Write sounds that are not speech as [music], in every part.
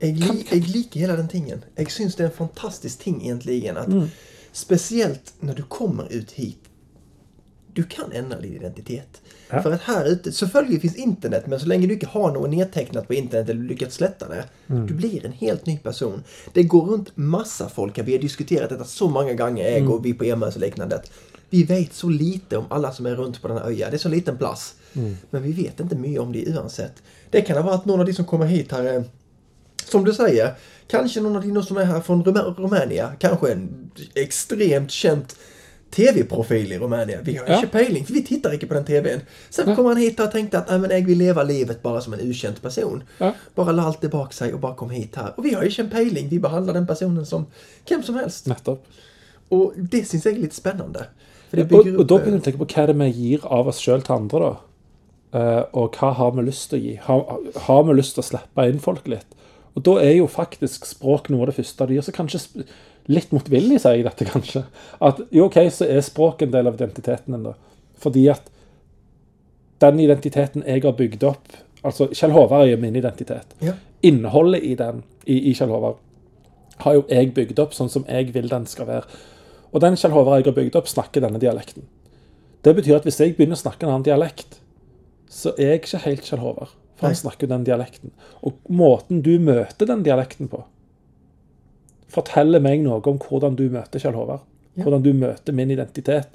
Jeg, li, jeg liker hele den tingen. Jeg syns det er en fantastisk ting egentlig. At Mm. Spesielt når du kommer ut hit. Du kan endre din identitet. Ja. For at her ute, Selvfølgelig fins internett, men så lenge du ikke har noe nedtegnet på internett, eller du lykkes slette det, Mm. du blir en helt ny person. Det går rundt masse folk her. Vi har diskutert dette så mange ganger, jeg Mm. og vi på EMS og liknande. Vi vet så lite om alle som er rundt på denne øya. Det er så liten plass. Mm. Men vi vet ikke mye om de uansett. Det kan ha vært noen av de som kommer hit her er som du säger, kanske någon av de som är här från Rum- Rumänien, kanske en extremt känt TV-profil i Rumänien. Vi har Ja. ikke peiling, for vi tittar ikke på den TVn. Sen kom han hit og tenkte at "Nej, men jeg vil leve livet bare som en ukjent person. Ja. Bare la alt det bak seg og bare kom hit her. Og vi har ikke en peiling, vi behandler den personen som hvem som helst. Nettopp. Og det syns jeg er litt spennende. For det bygger og opp da begynner du å tenke på er det vi gir av oss sjøl til andre, da. Eh, og hva har vi til å gi? Har, har vi lyst til å slippe inn folk litt? Og da er jo faktisk språk noe av det første de gjør. Så kanskje sp- litt motvillig sier jeg dette, kanskje. At jo, OK, så er språk en del av identiteten din, da. Fordi at den identiteten jeg har bygd opp Altså, Kjell Håvard er jo min identitet. Ja. Innholdet i den, i, i Kjell Håvard, har jo jeg bygd opp sånn som jeg vil den skal være. Og den Kjell Håvard jeg har bygd opp, snakker denne dialekten. Det betyr at hvis jeg begynner å snakke en annen dialekt, så er jeg ikke helt Kjell Håvard. For han snakker den dialekten. Og måten du møter den dialekten på, forteller meg noe om hvordan du møter Kjell Håvard. Hvordan du møter min identitet.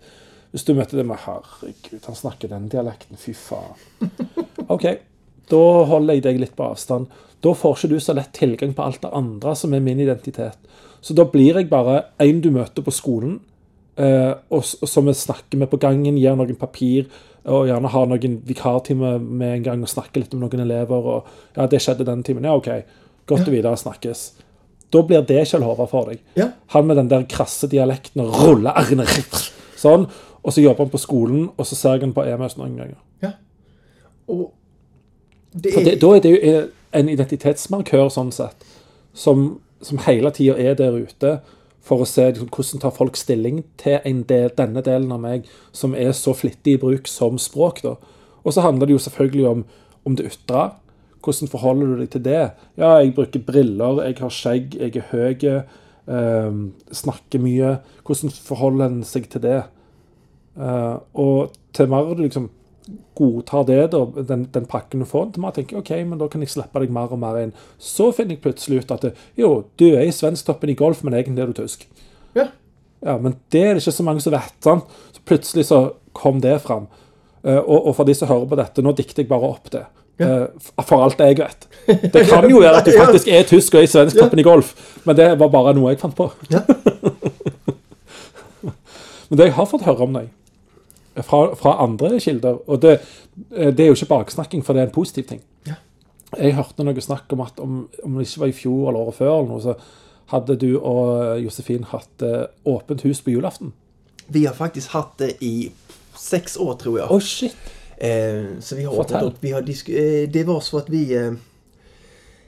Hvis du møter det med 'herregud, han snakker den dialekten', fy faen. [laughs] OK, da holder jeg deg litt på avstand. Da får ikke du så lett tilgang på alt det andre som er min identitet. Så da blir jeg bare en du møter på skolen, eh, og som vi snakker med på gangen, gir noen papir, og gjerne har noen vikartime med en gang og snakker litt med noen elever. og ja, 'Det skjedde den timen.' Ja, OK. Godt å videre snakkes. Da blir det Kjell Håvard for deg. Ja. Han med den der krasse dialekten og ruller r-ene sånn. Og så jobber han på skolen, og så ser jeg han på EMS noen ganger. Ja. Og det For er det, da er det jo en identitetsmarkør sånn sett, som, som hele tida er der ute for å se liksom, hvordan tar folk stilling til en del, denne delen av meg som er så flittig i bruk som språk. da. Og så handler det jo selvfølgelig om, om det ytre. Hvordan forholder du deg til det? Ja, jeg bruker briller, jeg har skjegg, jeg er høy, eh, snakker mye. Hvordan forholder en seg til det? Eh, og til mer liksom godtar det, da, den, den pakken du får, til mer tenker ok, men da kan jeg slippe deg mer og mer inn. Så finner jeg plutselig ut at jo, du er i svensktoppen i golf, men egentlig er du tysk. Ja. Ja, men det er det ikke så mange som vet. sant? Så plutselig så kom det fram. Eh, og, og for de som hører på dette, nå dikter jeg bare opp det. Eh, f- for alt jeg vet. Det kan jo være at du [laughs] Ja. faktisk er tysk og er i svensktoppen i golf, men det var bare noe jeg fant på. Ja. [laughs] men det jeg har fått høre om deg, fra, fra andre kilder Og det, eh, det er jo ikke baksnakking, for det er en positiv ting. Ja. Jeg hørte noe snakk om at om, om det ikke var i fjor eller året før, eller noe, så hadde du og Josefin hatt eh, åpent hus på julaften. Vi har faktisk hatt det i seks år, tror jeg. Å, shit! Eh, så vi har Fortell. opp. Vi har eh, det var så at vi eh,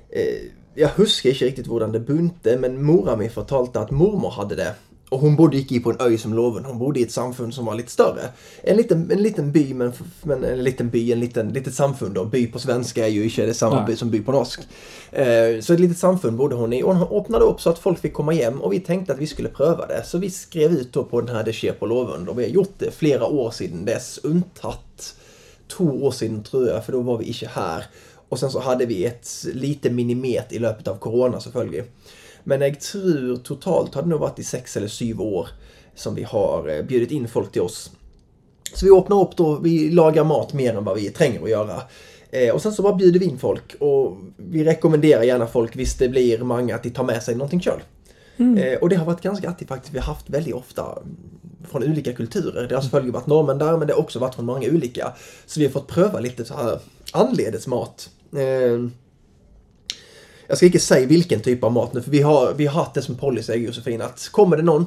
eh, Jeg husker ikke riktig hvordan det begynte, men mora mi fortalte at mormor hadde det. Og hun bodde ikke på en øy som Låven, hun bodde i et samfunn som var litt større. En liten, en liten by, men, men en liten by, en liten, litet samfunn. da. By på svenska ikke det samme Nei. by som by på norsk. Eh, så et litet samfunn bodde hun i, og hun åpnet opp så at folk fikk komme hjem. Og vi tenkte at vi skulle prøve det, så vi skrev ut da på den her Det skjer på Låven. Og vi har gjort det flere år siden dess, unntatt to år siden, tror jeg, for da var vi ikke her. Og sen så hadde vi et lite minimet i løpet av korona, selvfølgelig. Men jeg tror totalt har det nå vært i seks eller syv år som vi har eh, bjudit inn folk til oss. Så vi åpner opp da, vi lager mat mer enn hva vi trenger å gjøre. Eh, og sen så bare bjuder vi inn folk, og vi rekommenderer gjerne folk hvis det blir mange at de tar med seg noe selv. Eh, og det har vært ganske artig faktisk. Vi har haft veldig ofte fra ulike kulturer. Det har selvfølgelig vært nordmenn der, men det har også vært fra mange ulike. Så vi har fått prøve litt så her annerledes mat. Jag ska inte säga vilken typ av mat, nu, för vi har, vi har haft det som policy, Josefin, att kommer det någon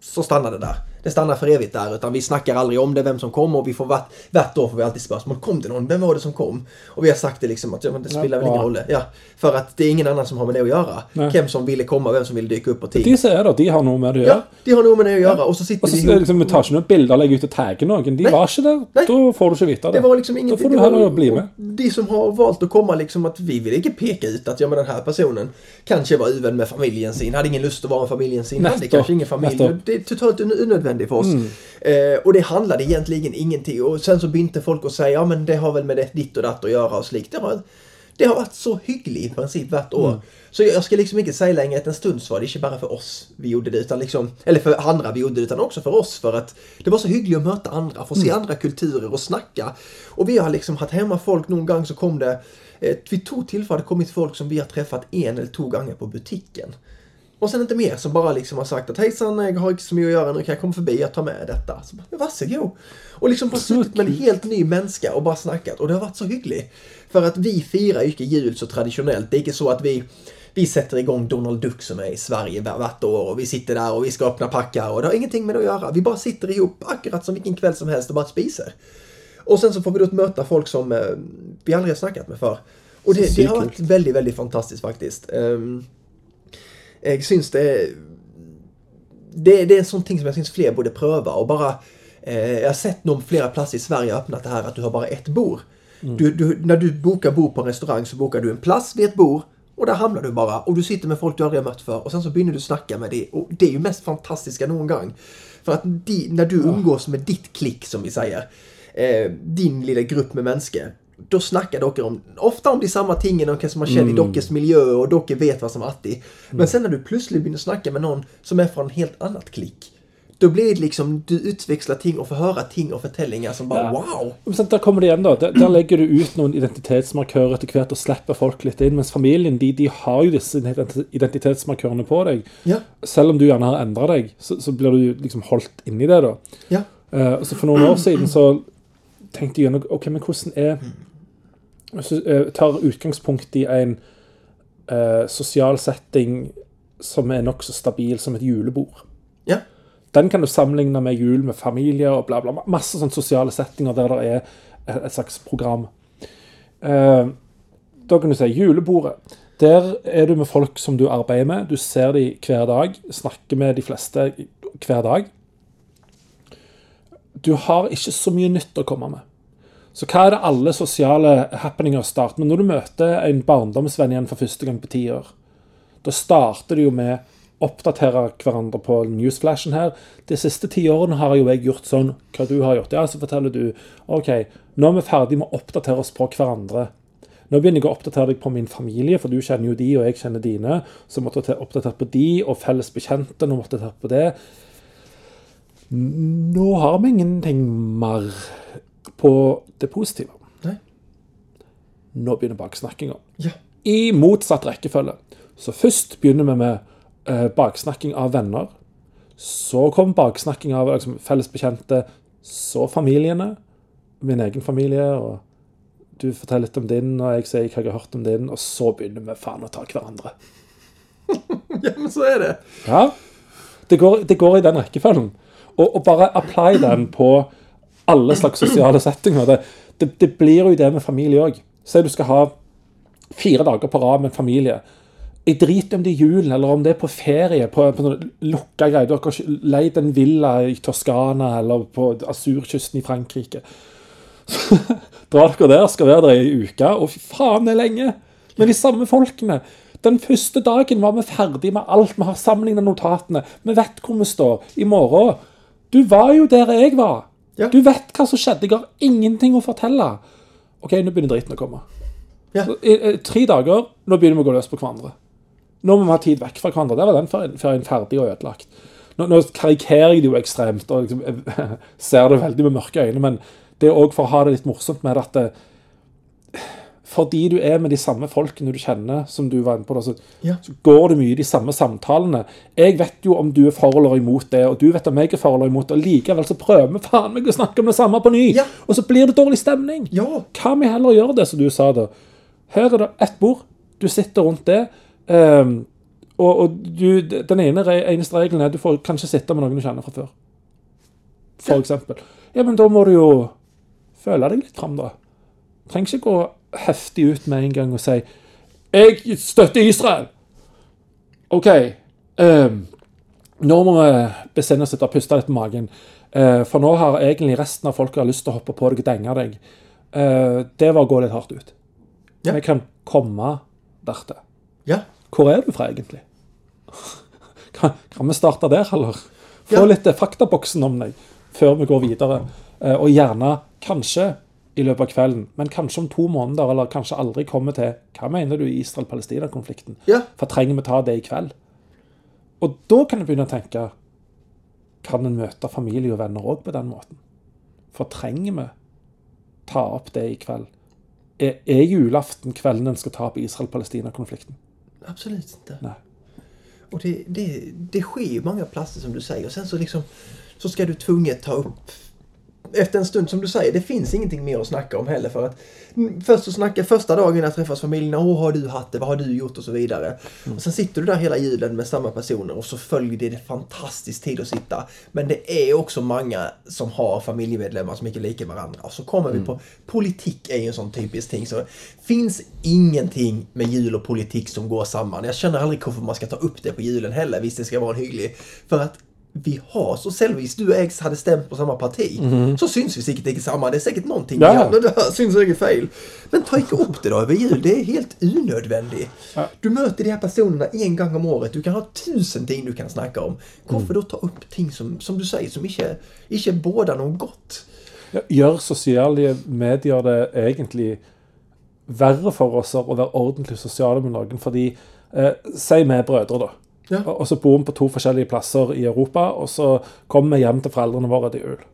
så stannar det där det stannar för evigt där utan vi snackar aldrig om det, vem som kom och vi får vart, vart år får vi alltid spörsmål. Kom det någon? Vem var det som kom? Och vi har sagt det liksom att ja, men det spelar väl ingen roll. Ja, för att det är ingen annan som har med det att göra. Nej. Vem som ville komma, vem som ville dyka upp på tid. De sier det, de har noe med det å gjøre. Ja, de har nog med det att göra och så sitter Og så vi det ihop. liksom, tar ikke noen bilder og legger ut og tagger noen. De Nej. var ikke der. Nej. Da får du ikke vite Det det. var liksom Da ingenting. får du det var- heller bli med. De som har valt att komma liksom att vi vill inte peka ut att ja men den här personen kanske var uvän med familjen sin, hade ingen lust att vara med familjen sin, hade kanske ingen familj. Det är totalt un- unödvändigt för oss. Eh, och det handlade egentligen ingenting. Och sen så binte folk och säga ja men det har väl med det, ditt och datt att göra och slikt. Det har, det har varit så hyggligt i princip hvert år. Så jag ska liksom inte säga längre att en stund så var det inte bara för oss vi gjorde det, utan liksom, eller för andra vi gjorde det, utan också för oss. För att det var så hyggligt att möta andra, få se andra kulturer och snacka. Och vi har liksom haft hemma folk någon gång så kom det, eh, vid två tillfällen kommit folk som vi har träffat en eller två gånger på butiken. Och sen inte mer som bara liksom har sagt att hejsan, jag har inte så mycket att göra nu, kan jag komma förbi och ta med detta? Så bara, varsågod! Och liksom bara suttit med en helt ny människa och bara snackat och det har varit så hyggligt. För att vi firar ju inte jul så traditionellt. Det är inte så att vi vi sätter igång Donald Duck som är i Sverige var- vart år och vi sitter där och vi ska öppna packar och det har ingenting med det att göra. Vi bara sitter ihop akkurat som vilken kväll som helst och bara spiser. Och sen så får vi då möta folk som eh, vi aldrig har snackat med för. Och det, det har varit väldigt, väldigt fantastiskt faktiskt. Um, jag syns det, det... Det är en sån ting som jag syns fler borde pröva och bara... Eh, jag har sett någon flera platser i Sverige öppnat det här att du har bara ett bord. Du, du, när du bokar bord på en restaurang så bokar du en plats vid ett bord och där hamnar du bara och du sitter med folk du aldrig har mött för och sen så börjar du snacka med det och det är ju mest fantastiska någon gång. För att di, när du umgås med ditt klick som vi säger, eh, din lilla grupp med människor, då snackar dockor om, ofta om de samma tingen och som man känner i dockors miljö och dockor vet vad som är atti. Men sen när du plötsligt börjar snacka med någon som är från en helt annat klick, då blir det liksom, du utväxlar ting och får höra ting och förtällingar som bara Ja. wow! Men sant, Der kommer det igjen, da. Der, der legger du ut noen identitetsmarkører etter hvert og slipper folk litt inn. Mens familien de, de har jo disse identi- identitetsmarkørene på deg. Ja, Selv om du gjerne har endra deg, så, så blir du liksom holdt inni det. da. ja, Eh, så For noen år siden så tenkte jeg gjennom ok, men hvordan er Hvis du eh, tar utgangspunkt i en eh, sosial setting som er nokså stabil som et julebord ja, den kan du sammenligne med jul med familie og bla, bla. Masse sånne sosiale settinger der det er et et slags program. Eh, da kan du si julebordet. Der er du med folk som du arbeider med. Du ser dem hver dag. Snakker med de fleste hver dag. Du har ikke så mye nytt å komme med. Så hva er det alle sosiale happeninger starter med? Når du møter en barndomsvenn igjen for første gang på ti år, da starter det jo med oppdatere hverandre på newsflashen her. De siste ti årene har jo jeg gjort sånn. Hva du har gjort? Ja, så forteller du. OK, nå er vi ferdig med å oppdatere oss på hverandre. Nå begynner jeg å oppdatere deg på min familie, for du kjenner jo de, og jeg kjenner dine. Så måtte jeg oppdatere på de, og felles bekjente. Nå måtte jeg ta på det. Nå har vi ingenting mer på det positive. Nei. Nå begynner baksnakkinga ja, i motsatt rekkefølge. Så først begynner vi med eh, baksnakking av venner. Så kommer baksnakking av liksom, felles bekjente. Så familiene. Min egen familie. og Du forteller litt om din, og jeg sier hva jeg har hørt om din. Og så begynner vi faen å ta hverandre. [laughs] ja men så är det. Ja. Det går, det går i den rekkefølgen. Og, og bare apply den på alle slags sosiale settinger. Det, det, det blir jo det med familie òg. Si du skal ha fire dager på rad med familie. Jeg driter om det er julen eller om det er på ferie på, på noen lukka greier. Du har ikke leid en villa i Toskana eller på Asurkysten i Frankrike. [laughs] Drar dere der, skal være der i ei uke, og fy faen, det er lenge. Med de samme folkene. Den første dagen var vi ferdig med alt. Vi har sammenligna notatene. Vi vet hvor vi står. I morgen Du var jo der jeg var. Ja. Du vet hva som skjedde. Jeg har ingenting å fortelle. OK, nå begynner dritten å komme. Ja. Så, i, i, tre dager, nå begynner vi å gå løs på hverandre. Nå må vi ha tid vekk fra hverandre. Der var den ferien ferdig og ødelagt. Nå, nå karikerer jeg det jo ekstremt og liksom, jeg, [laughs] ser det veldig med mørke øyne, men det er òg for å ha det litt morsomt med at det, fordi du er med de samme folkene du kjenner, som du var inne på, så, Ja. så går det mye i de samme samtalene. Jeg vet jo om du er for eller imot det, og du vet om jeg er for eller imot det, og likevel så prøver vi faen meg å snakke om det samme på ny. Ja. Og så blir det dårlig stemning. Ja, Hva med heller gjøre det, som du sa da? Her er det ett bord, du sitter rundt det, ehm, og, og du, den ene, eneste regelen er at du får kanskje sitte med noen du kjenner fra før. for eksempel. Ja, men da må du jo føle deg litt fram, da. Trenger ikke gå heftig ut med en gang og si 'Jeg støtter Israel'. OK. ehm, nå må vi besinne oss litt og puste litt på magen. Eh, for nå har egentlig resten av folket lyst til å hoppe på deg og denge deg. Eh, det var å gå litt hardt ut. Ja. Vi kan komme dertil. Ja. Hvor er du fra, egentlig? [laughs] Kan, kan vi starte der, eller? Få Ja. litt faktaboksen om deg før vi går videre. Eh, Og gjerne, kanskje i løpet av kvelden, men kanskje om to måneder, eller kanskje aldri komme til Hva mener du i Israel-Palestina-konflikten? Ja. For trenger vi ta det i kveld? Og da kan jeg begynne å tenke Kan en møte familie og venner òg på den måten? For trenger vi ta opp det i kveld? Er, er julaften kvelden en skal ta opp Israel-Palestina-konflikten? Absolut inte. Nej. Och det, det, det sker ju många platser som du säger. Och sen så liksom så ska du tvunget ta upp efter en stund som du säger, det finns ingenting mer att snacka om heller för att mm, först så snacka första dagen jag träffas familjen, åh har du haft det, vad har du gjort och så vidare. Och sen sitter du där hela julen med samma personer och så följer det, det fantastisk tid att sitta. Men det är också många som har familjemedlemmar som inte liker varandra. Och så kommer vi på, politik är ju en sån typisk ting. Så finns ingenting med jul och politik som går samman. Jag känner aldrig varför man ska ta upp det på julen heller, visst det ska vara en hygglig. För att vi har så sällvis du och Eggs hade stämt på samma parti så syns vi säkert inte samma. Det är säkert någonting Ja. har, det här syns säkert fel. Men ta inte upp det då över jul. Det är helt unödvändigt. Ja. Du möter de här personerna en gång om året. Du kan ha tusen ting du kan snacka om. Varför då ta upp ting som, som du säger som inte, inte båda något gott? Ja, Gjør sosiale medier det egentlig verre for oss å være ordentlig sosiale med noen? Fordi eh, Si vi brødre, da. Ja. Og, så bor vi på to forskjellige plasser i Europa, og så kommer vi hjem til foreldrene våre til jul.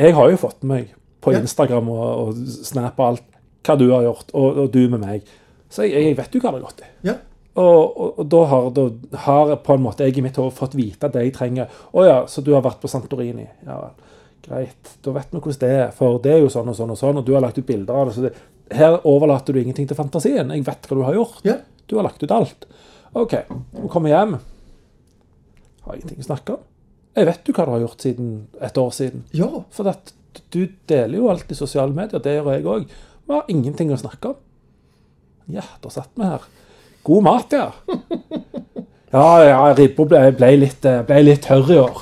Jeg har jo fått med meg på Ja. Instagram og, og Snap og alt hva du har gjort, og, og du med meg. Så jeg, jeg vet jo hva det har gått i. Ja. Og, og, og da, har, da har på en måte jeg i mitt hode fått vite det jeg trenger. Å ja, så du har vært på Santorini. Ja vel. Greit. Da vet vi hvordan det er. For det er jo sånn og sånn og sånn, og du har lagt ut bilder av det. Så det, her overlater du ingenting til fantasien. Jeg vet hva du har gjort. Ja. Du har lagt ut alt. OK. Nå kommer jeg hjem. Har ingenting å snakke om. Jeg vet jo hva du har gjort siden et år siden. Ja. For at du deler jo alt i sosiale medier, det gjør jeg òg. Vi har ingenting å snakke om. Ja, da satt vi her. God mat, ja. Ja, ja, ribba ble, ble, litt, eh, ble litt tørr i år.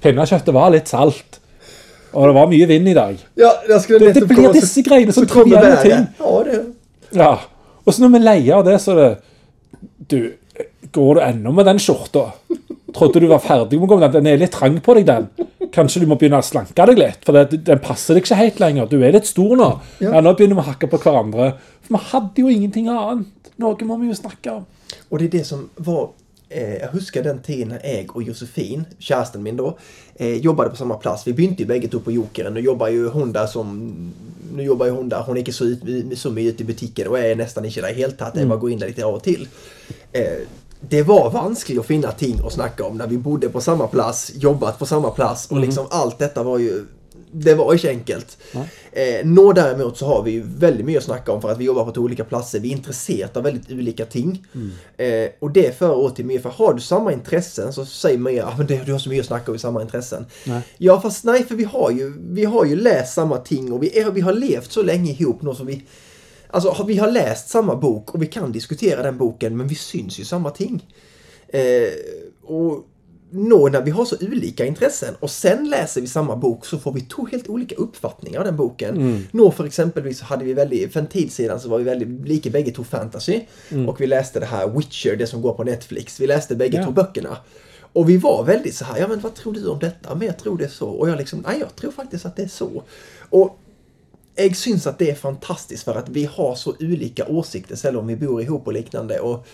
Pinnekjøttet var litt salt. Og det var mye vind i dag. Ja, jag skulle Det, det nettopp blir disse greiene som kommer trivielle ting. Ja, det... Ja. Og så når vi leier av det, så er det Du, går du ennå med den skjorta? Trodde du var ferdig med å gå med den. Den er litt trang på deg, den. Kanskje du må begynne å slanke deg litt, for det, den passer deg ikke helt lenger. Du er litt stor nå. Ja. Ja, Nå begynner vi å hakke på hverandre. For vi hadde jo ingenting annet. Noe må vi jo snakke om. Och det är det som var eh, jag huskar den tiden jag och Josefin, käresten min då, eh, jobbade på samma plats. Vi bytte ju bägge två på Jokeren. Nu jobbar ju hon där som... Nu jobbar ju hon där. Hon är inte så, ut, så mycket ute i butiken och är nästan inte där helt tatt. Jag bara går in där lite av och till. Eh, det var vanskligt att finna ting att snacka om när vi bodde på samma plats, jobbat på samma plats och liksom allt detta var ju det var inte enkelt. Eh, nå däremot så har vi ju väldigt mycket att snacka om för att vi jobbar på två olika platser. Vi är intresserade av väldigt olika ting. Eh, och det för åt till mig, för har du samma intressen så säger man ju att ah, du har så mycket att snacka om i samma intressen. Nej. Ja fast nej för vi har ju, vi har ju läst samma ting och vi, är, vi har levt så länge ihop. Något som vi, alltså vi har läst samma bok och vi kan diskutera den boken men vi syns ju samma ting. Eh, och nå när vi har så olika intressen och sen läser vi samma bok så får vi två helt olika uppfattningar av den boken. Nå för exempelvis så hade vi väldigt, för en tid sedan så var vi väldigt lika bägge två fantasy och vi läste det här Witcher, det som går på Netflix. Vi läste bägge Ja. två böckerna. Och vi var väldigt så här, ja men vad tror du om detta? Men jag tror det är så. Och jag liksom, nej jag tror faktiskt att det är så. Och jag syns att det är fantastiskt för att vi har så olika åsikter, selv om vi bor ihop och liknande. Och,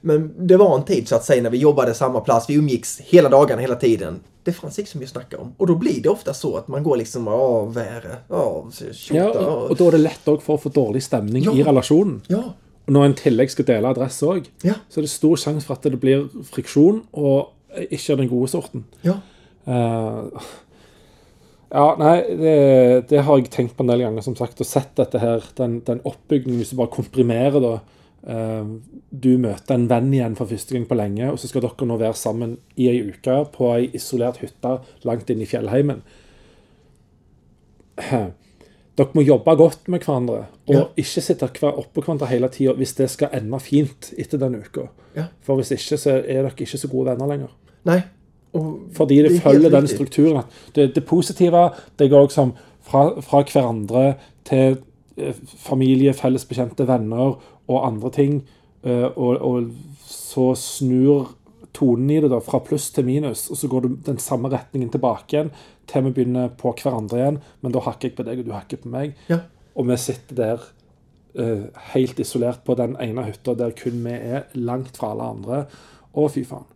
men det var en tid så att säga när vi jobbade samma plats, vi umgicks hela dagarna, hela tiden. Det fanns inte så mycket att snacka om. Och då blir det ofta så att man går liksom, ja, väre, ja, tjota, Ja, og, og da er det lett også for å få dårlig stemning Ja. i relasjonen. ja, Og når en i tillegg skal dele adresse òg, ja, så er det stor sjanse for at det blir friksjon, og ikke er den gode sorten. ja. Eh, ja, nei, det, det har jeg tenkt på en del ganger, som sagt, og sett dette her, den, den oppbyggingen, hvis du bare komprimerer da, eh, du møter en venn igjen for første gang på lenge, og så skal dere nå være sammen i ei uke på ei isolert hytte langt inn i fjellheimen. [clears throat] Dere må jobbe godt med hverandre, og Ja. ikke sitte oppå hverandre hele tida hvis det skal ende fint etter den uka. Ja. For hvis ikke, så er dere ikke så gode venner lenger. Nei. Og Fordi det, helt følger den strukturen. det, det positive det går som fra, fra hverandre til eh, familie, felles bekjente, venner og andre ting. eh, og, og så snur tonen i det da fra pluss til minus, og så går du den samme retningen tilbake igjen til vi begynner på hverandre igjen. Men da hakker jeg på deg, og du hakker på meg. Ja. Og vi sitter der eh, helt isolert på den ene hytta der kun vi er, langt fra alle andre. Å, fy faen.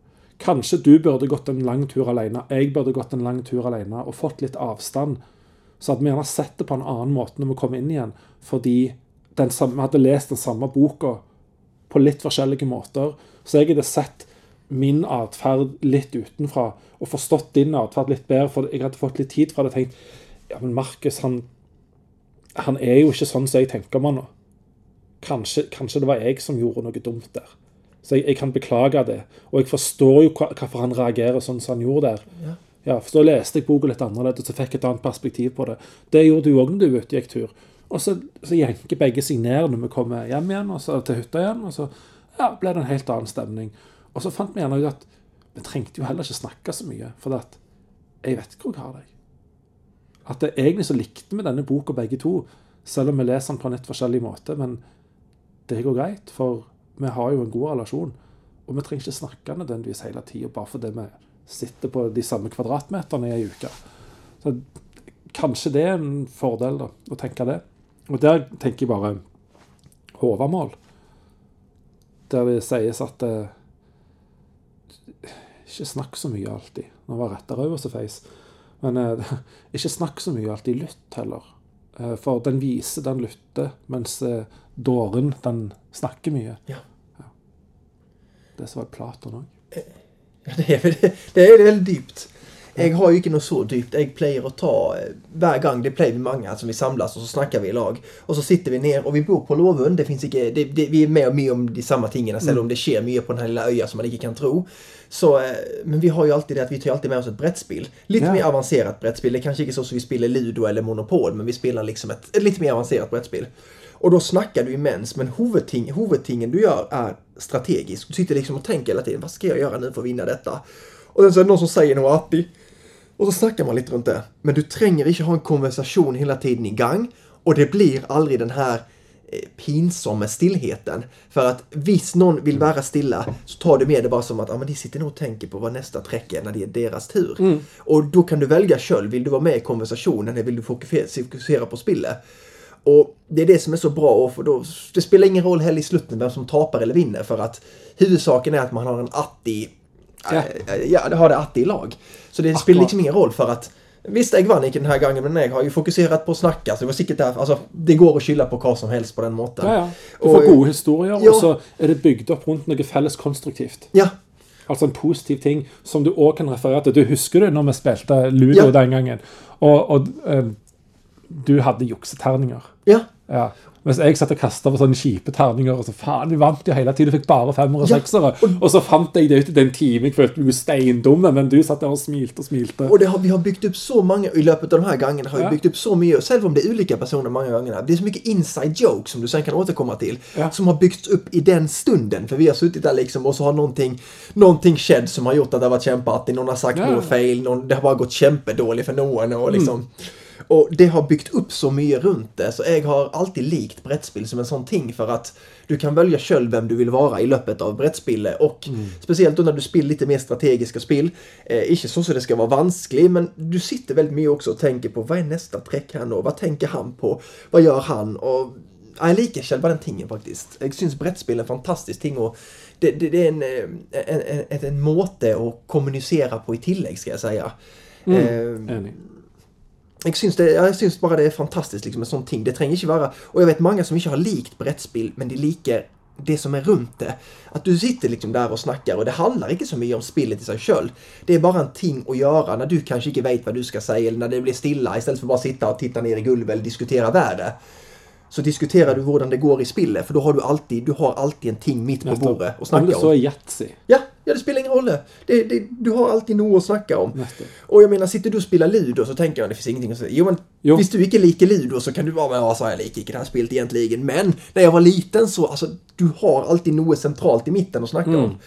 Kanskje du burde gått en lang tur alene, jeg burde gått en lang tur alene og fått litt avstand. Så hadde vi gjerne sett det på en annen måte når vi kom inn igjen. Fordi den samme, hadde lest den samme boka på litt forskjellige måter. Så jeg hadde sett min atferd litt utenfra og forstått din atferd litt bedre. For jeg hadde fått litt tid fra det og tenkt ja, men Markus, han, han er jo ikke sånn som jeg tenker han nå. Kanskje, kanskje det var jeg som gjorde noe dumt der. Så jeg, jeg kan beklage det. Og jeg forstår jo hvorfor han reagerer sånn som han gjorde der. Ja. Ja, for Så leste jeg boka litt annerledes og fikk et annet perspektiv på det. Det gjorde du òg når du var ute og gikk tur. Og så, så jenker begge seg ned når vi kommer hjem igjen, og så til hytta igjen. Og så ja, ble det en helt annen stemning. Og så fant vi gjerne ut at vi trengte jo heller ikke snakke så mye. For at jeg vet hvor jeg har deg. At det egentlig så likte vi denne boka begge to, selv om vi leser den på en litt forskjellig måte. Men det går greit, for vi har jo en god relasjon. Og vi trenger ikke snakke nødvendigvis hele tida bare fordi vi sitter på de samme kvadratmeterne i ei uke. Så kanskje det er en fordel, da, å tenke det. Og der tenker jeg bare Håvamål. Der det sies at eh, Ikke snakk så mye alltid. Nå var retta rød feis. Men eh, [laughs] ikke snakk så mye alltid. Lytt heller. Eh, for den viser, den lytter, mens eh, dåren, den snakker mye. Ja. Det som var Platon òg. Ja, det er, vel- det er veldig dypt. Jeg har jo ikke noe så dypt. Jeg pleier å ta eh, Hver gang det pleier vi mange altså vi samles, og så snakker vi i lag. Og så sitter vi ned, og vi bor på Låvund. Det finnes ikke, det, det, vi er med mye om de samme tingene, selv om det skjer mye på den lille øya som man ikke kan tro. Så, eh, men vi har jo alltid det at vi tar alltid med oss et brettspill. Litt Ja. mer avansert brettspill. Det er kanskje ikke sånn som vi spiller Ludo eller Monopol, men vi spiller liksom et, et litt mer avansert brettspill. Og da snakker du imens, men hovedting, hovedtingen du gjør, er strategisk. Du sitter liksom og tenker hele tiden hva skal jeg gjøre nå for å vinne dette? Og så er det noen som sier noe artig. Og så snakker man litt rundt det. Men du trenger ikke ha en konversasjon hele tiden i gang. Og det blir aldri den her eh, pinsomme stillheten. For at hvis noen vil være stille, så tar du med det bare som at ah, men de sitter nå og tenker på hva neste trekk er når det er deres tur. Og da kan du velge sjøl. Vil du være med i konversasjonen, eller vil du fokusere på spillet? Og det er det som er så bra. For da, det spiller ingen roll heller i slutten hvem som taper eller vinner. For at huvudsaken er at man har en artig Ja. Eh, Ja, det har det artig i lag. Så det spiller liksom ingen roll for at Visst, jeg vant ikke denne gangen, men jeg har jo fokusert på å snakke. så Det var sikkert der, altså, det går å skylde på hva som helst på den måten. Ja, ja. Du får gode historier, Ja. og så er det bygd opp rundt noe felles konstruktivt. Ja, Altså en positiv ting som du òg kan referere til. Du husker det når vi spilte Ludo Ja. den gangen, og, og eh, du hadde jukseterninger. ja. Ja. Mens jeg satt og kasta på sånne kjipe terninger. Og så faen, vi vant jo hele tiden. Fikk bare femmer og Ja, seksere. Og så fant jeg det ut i den timen jeg følte meg steindumme, men du satt der og smilte og smilte. Og har, vi har bygd opp så mange i løpet av de her gangene. har vi Ja. bygd opp så og Selv om det er ulike personer mange ganger. Det er så mye inside jokes som du sen kan återkomma til. Ja. Som har byggts opp i den stunden. For vi har suttit der liksom, og så har någonting, någonting skjedd som har gjort at det har vært kjempeartig. Noen har sagt Ja. Mm. feil. Noen, det har bare gått kjempedårlig for noen. Og liksom... Og det har bygd opp så mye rundt det, så jeg har alltid likt brettspill som en sånn ting, for at du kan velge sjøl hvem du vil være i løpet av brettspillet. Og spesielt da når du spiller litt mer strategiske spill. Eh, ikke sånn som det skal være vanskelig, men du sitter veldig mye også og tenker på hva er neste trekk her nå? Hva tenker han på? Hva gjør han? Og jeg liker selve den tingen, faktisk. Jeg syns brettspill er en fantastisk ting. og det, det, det er en, eh, en, en, en måte å kommunisere på i tillegg, skal jeg si. Eh, Jeg syns, det, jeg syns bare det er fantastisk liksom, en sånn ting. Det trenger ikke være Og jeg vet mange som ikke har likt brettspill, men de liker det som er rundt det. At du sitter liksom der og snakker, og det handler ikke så mye om spillet i seg sjøl. Det er bare en ting å gjøre når du kanskje ikke vet hva du skal si, eller når det blir stille, istedenfor bare å sitte og titte ned i gulvet eller diskutere været. så diskuterar du hur det går i spillet. För då har du alltid, du har alltid en ting mitt på bordet att Om snacka det så om. är Yatzy. Ja, ja, det spelar ingen roll. Det, det, du har alltid något att snacka om. Nästan. Och jag menar, sitter du och spelar Ludo så tänker jag det finns ingenting att säga. Jo, men Jo. visst du inte liker Ludo så kan du vara men ja, så jag liker inte det här spelet egentligen. Men när jag var liten så, alltså, du har alltid något centralt i mitten att snacka om.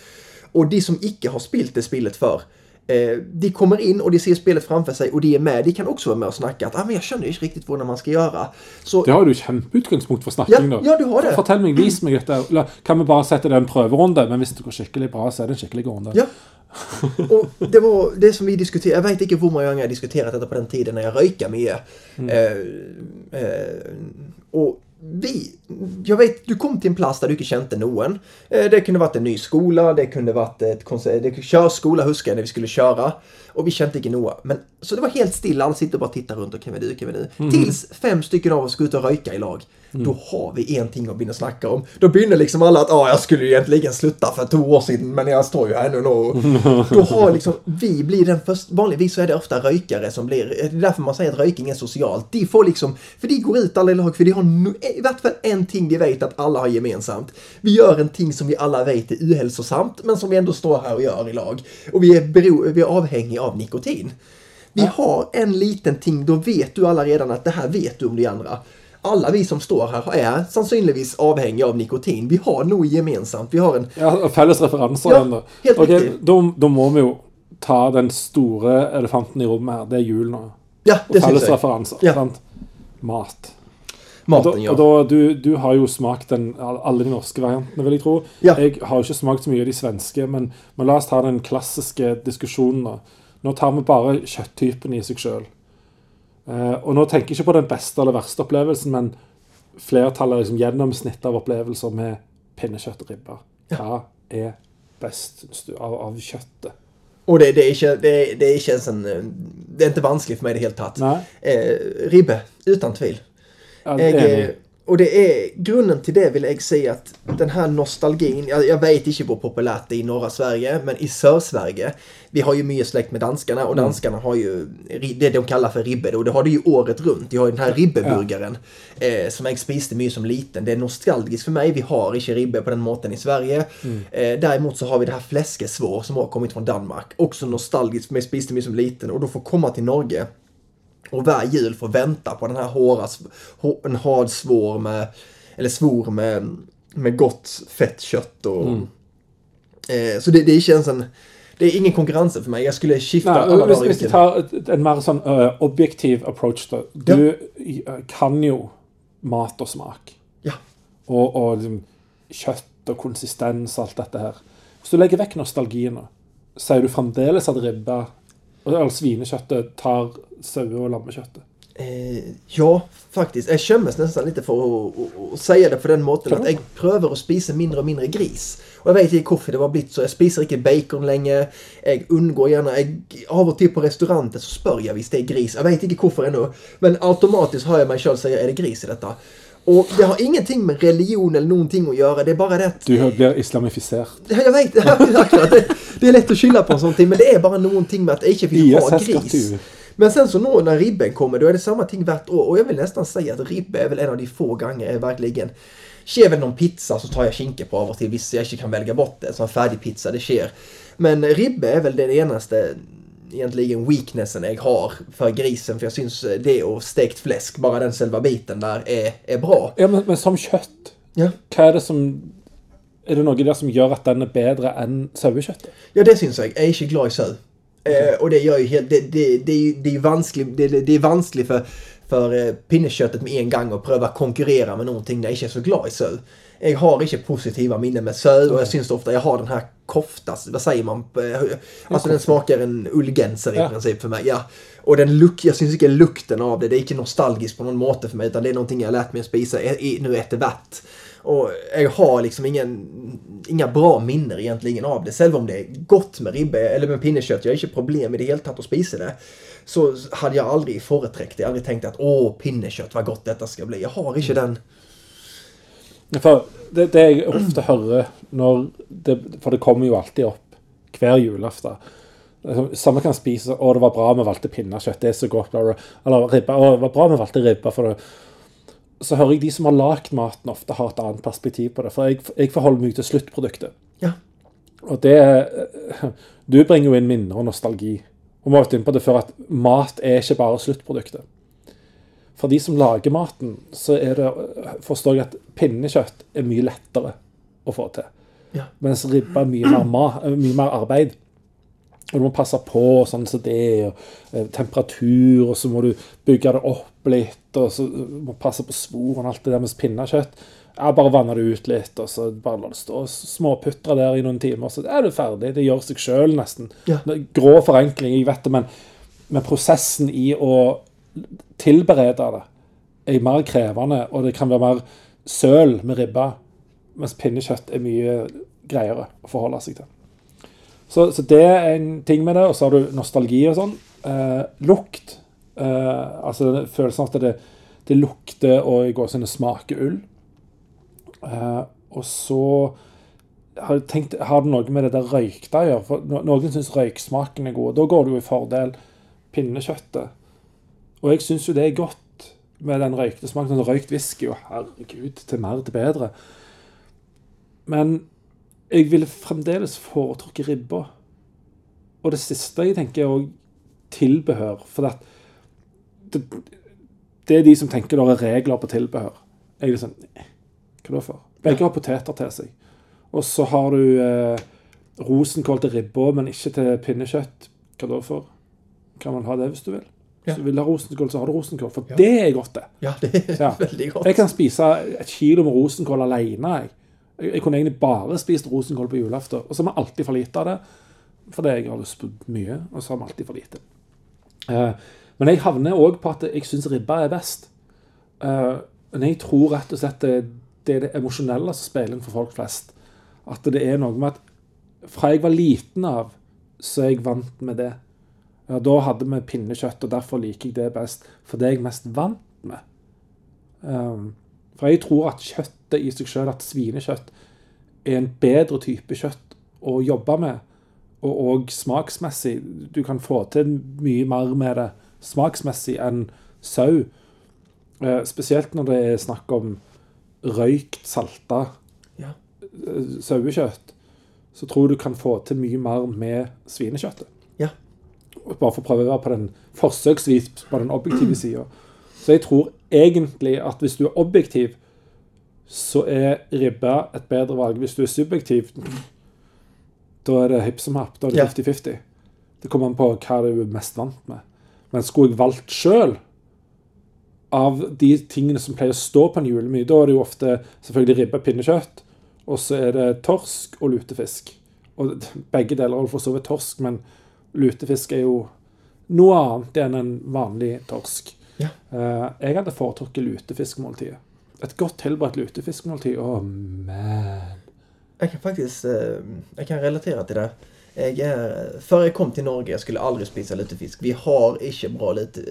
Och de som icke har spelat det spelet för Eh, de kommer in och de ser spelet framför sig och de är med. De kan också vara med och snacka att ah, men jag känner inte riktigt vad man ska göra. Så Det har du kjempeutgangspunkt for snakking. Ja, da. ja, du har det. Fortell meg, vis meg dette. La- Kan vi bare sette det en prøverunde? Men hvis det går skikkelig bra, så er det en skikkelig runde. Ja. Och det var det som vi diskuterade. Jag vet inte hur många gånger jag diskuterat detta på den tiden när jag rökade med eh, eh, Och vi, jag vet, du kom till en plats där du inte kände någon. Eh, det kunde varit en ny skola, det kunde varit ett konce- det, körskola, huskar jag, när vi skulle köra. Och vi kände inte någon. Men, så det var helt stilla, alla sitter och bara tittar runt och kan vi du, kan vi du. Tills fem stycken av oss ska ut och röka i lag. Då har vi en ting att börja snacka om. Då börjar liksom alla att ah, jag skulle ju egentligen sluta för två år sedan men jag står ju här nu och [laughs] Då har liksom, vi blir den första, vanligtvis så är det ofta rökare som blir, det är därför man säger att rökning är socialt. De får liksom, för de går ut alla i lag för de har no, i vart fall en ting de vet att alla har gemensamt. Vi gör en ting som vi alla vet är ohälsosamt men som vi ändå står här och gör i lag. Och vi är, bero, vi är avhängiga av nikotin. Vi har en liten ting, då vet du alla redan att det här vet du om de andra. Alla vi som står här är sannolikt avhängiga av nikotin. Vi har nog gemensamt. Vi har en... Ja, Felles referanser Ja, da. helt Ok, riktig. da. Da må vi jo ta den store elefanten i rommet her. Det er jul nå. Ja, Og det syns felles jag. referanser. Ja. Sant? Mat. Og Maten, ja. og da, du, du har jo smakt den, alle de norske variantene, vil jeg tro. Ja. Jeg har jo ikke smakt så mye av de svenske, men, men la oss ta den klassiske diskusjonen. da. Nå tar vi bare kjøtttypen i seg sjøl. Eh, og nå tenker jeg ikke på den beste eller verste opplevelsen, men flertallet liksom gjennomsnitt av opplevelser med pinnekjøtt og ribbe. Hva er best av, av kjøttet? Och det, det, är inte, det, det inte ens en... eh, Det är inte vanskligt för mig det helt tatt. Eh, ribbe, Jag, enig. eh, och det är grunden till det vill jag säga att den här nostalgin, jag, jag vet inte hur populärt det är i norra Sverige, men i Sörsverige, vi har ju mycket släkt med danskarna och danskarna har ju det de kallar för ribbe och det har det ju året runt. De har ju den här ribbeburgaren eh, som jag spiste mycket som liten. Det är nostalgiskt för mig, vi har inte ribbe på den måten i Sverige. Eh, däremot så har vi det här fläskesvår som har kommit från Danmark. Också nostalgiskt för mig, spiste mycket som liten och då får komma till Norge och varje jul får vänta på den här hårda, hå- en hård svår med, eller svor med, med gott fett kött och... Eh, så det, det känns en... Det är ingen konkurrens för mig. Jag skulle skifta Nei, alla dagar i vi veckan. tar et- en mer sånn øh, objektiv approach, da. Du øh, kan jo mat og smak. Ja. Og, og liksom, kjøtt og konsistens og alt dette her. Hvis du legger vekk nostalgien, da, sier du fremdeles at ribba eller svinekjøttet tar saue- og lammekjøttet? Eh, ja, faktiskt. Jag skämmes nästan lite för att, att, säga det på den måten att jag prövar att spisa mindre och mindre gris. Och jag vet inte varför det var blivit så. Jag spiser inte bacon länge. Jag undgår gärna, jag, av och till på restaurangen så spör jag visst det är gris. Jag vet inte varför ännu. Men automatiskt hör jag mig själv säga, är det gris i detta? Och det har ingenting med religion eller någonting att göra. Det är bara det att Du blir islamifisert. Ja, jag vet, [laughs] det, det är lätt att skylla på sånt, men det är bara någonting med att inte vill ha gris. Men sen så nå- när ribben kommer, då är det samma ting vart år. Och jag vill nästan säga att ribbe är väl en av de få gånger jag verkligen Sker väl någon pizza så tar jag skinka på av och till. Visst, jag kan välja bort det. Som färdig pizza, det sker. Men ribbe är väl den enaste egentligen weaknessen jag har för grisen. För jag syns det och stekt fläsk, bara den själva biten där är, är bra. Ja, men, men som kjøtt, Ja. hva er det som Er det noe der som gjør at den er bedre enn sauekjøttet? Ja, det syns jag. Jag är inte glad i sau. Eh, och det gör ju helt... Det, det, det, är det är ju vanskligt, det, det är vanskligt för, för eh, pinneköttet med en gång att pröva konkurrera med någonting jag inte är så glad i sau. Jag har inte positiva minnen med sau och jag syns ofta jag har den här koftas, vad säger man? Eh, Alltså den smakar en ullgenser i Ja. princip för mig. Ja. Och den luk, jag syns inte lukten av det. Det är inte nostalgiskt på någon måte för mig utan det är någonting jag lärt mig att spisa nu efter vatt. Och jag har liksom ingen, inga bra minnen egentligen av det. Själv om det är gott med ribbe eller med pinnekött, jag har inte problem med det helt att spisa det. Så hade jag aldrig företräckt det. Jag aldrig tänkt att åh, pinnekött, vad gott detta ska bli. Jag har inte den. For det, det jeg ofte hører når det, For det kommer jo alltid opp hver julaften. Liksom, Samme kan spise 'Å, det var bra vi valgte pinnekjøtt. Det er så godt.' Eller, eller ribba. 'Å, det var bra vi valgte ribba.' For det. Så hører jeg de som har lagd maten, ofte har et annet perspektiv på det. For jeg, jeg forholder meg til sluttproduktet. Ja. Og det Du bringer jo inn minner og nostalgi. Og vi har vært inne på det før at mat er ikke bare sluttproduktet. For de som lager maten, så er det, forstår jeg at pinnekjøtt er mye lettere å få til. Ja. Mens ribbe er mye mer, ma, mye mer arbeid. Og du må passe på sånn som det, og eh, temperatur, og så må du bygge det opp litt, og så må du passe på svoren og alt det der mens pinnekjøtt. Ja, bare vanne det ut litt, og så bare la det stå småputre der i noen timer, så er du ferdig. Det gjør seg sjøl, nesten. Ja. Er Grå forenkling, jeg vet det, men, men prosessen i å tilberede det er mer krevende, og det kan være mer søl med ribba, mens pinnekjøtt er mye greiere å forholde seg til. Så, så det er en ting med det, og så har du nostalgi og sånn. Eh, lukt. Eh, altså den følelsen av at det, det lukter og i gåsehudene smaker ull. Eh, og så har jeg tenkt, har det noe med det der røykte å gjøre? For no- noen syns røyksmaken er god. Da går det jo i fordel pinnekjøttet. Og jeg syns jo det er godt med den røykte smaken. Sånn røykt whisky, herregud, til mer til bedre. Men jeg ville fremdeles foretrukket ribba. Og det siste jeg tenker, er òg tilbehør. For det, det er de som tenker det er regler på tilbehør. Jeg er sånn "Eh, Hva da for? Begge har poteter til seg. Og så har du eh, rosenkål til ribba, men ikke til pinnekjøtt. Hva da for? Kan man ha det hvis du vil? Hvis Ja. du vil ha rosenkål, så har du rosenkål. For Ja. det er godt, det. Ja, det er Ja. veldig godt. Jeg kan spise et kilo med rosenkål alene. Jeg. Jeg, jeg kunne egentlig bare spist rosenkål på julaften. Og så har vi alltid for lite av det. Fordi jeg har lyst på mye, og så har vi alltid for lite. Eh, men jeg havner òg på at jeg syns ribba er best. Eh, men jeg tror rett og slett det, det er det emosjonelle som spiller inn for folk flest. At det er noe med at fra jeg var liten av, så er jeg vant med det. Ja, da hadde vi pinnekjøtt, og derfor liker jeg det best. For det er jeg mest vant med. Um, for jeg tror at kjøttet i seg selv, at svinekjøtt, er en bedre type kjøtt å jobbe med. Og òg smaksmessig. Du kan få til mye mer med det smaksmessig enn sau. Eh, spesielt når det er snakk om røykt, salta Ja. eh, sauekjøtt. Så tror du kan få til mye mer med svinekjøttet. Ja. Bare for å prøve å være på den forsøksvis på den objektive sida. Så jeg tror egentlig at hvis du er objektiv, så er ribba et bedre valg. Hvis du er subjektiv, da er det hipp som happ. Da er det Ja. 50-50. Det kommer an på hva du er mest vant med. Men skulle jeg valgt sjøl av de tingene som pleier å stå på en julemeny, da er det jo ofte selvfølgelig ribbe, pinnekjøtt, og så er det torsk og lutefisk. Og begge deler er for så vidt torsk, men lutefisk er jo noe annet enn en vanlig torsk. Ja. Eh, jeg hadde foretrukket lutefiskmåltidet. Et godt tilberedt lutefiskmåltid. Å, man. Jeg kan faktisk eh, Jeg kan relatere til det. Jeg er, før jeg kom til Norge, jeg skulle aldri spise lutefisk. Vi har ikke bra lute...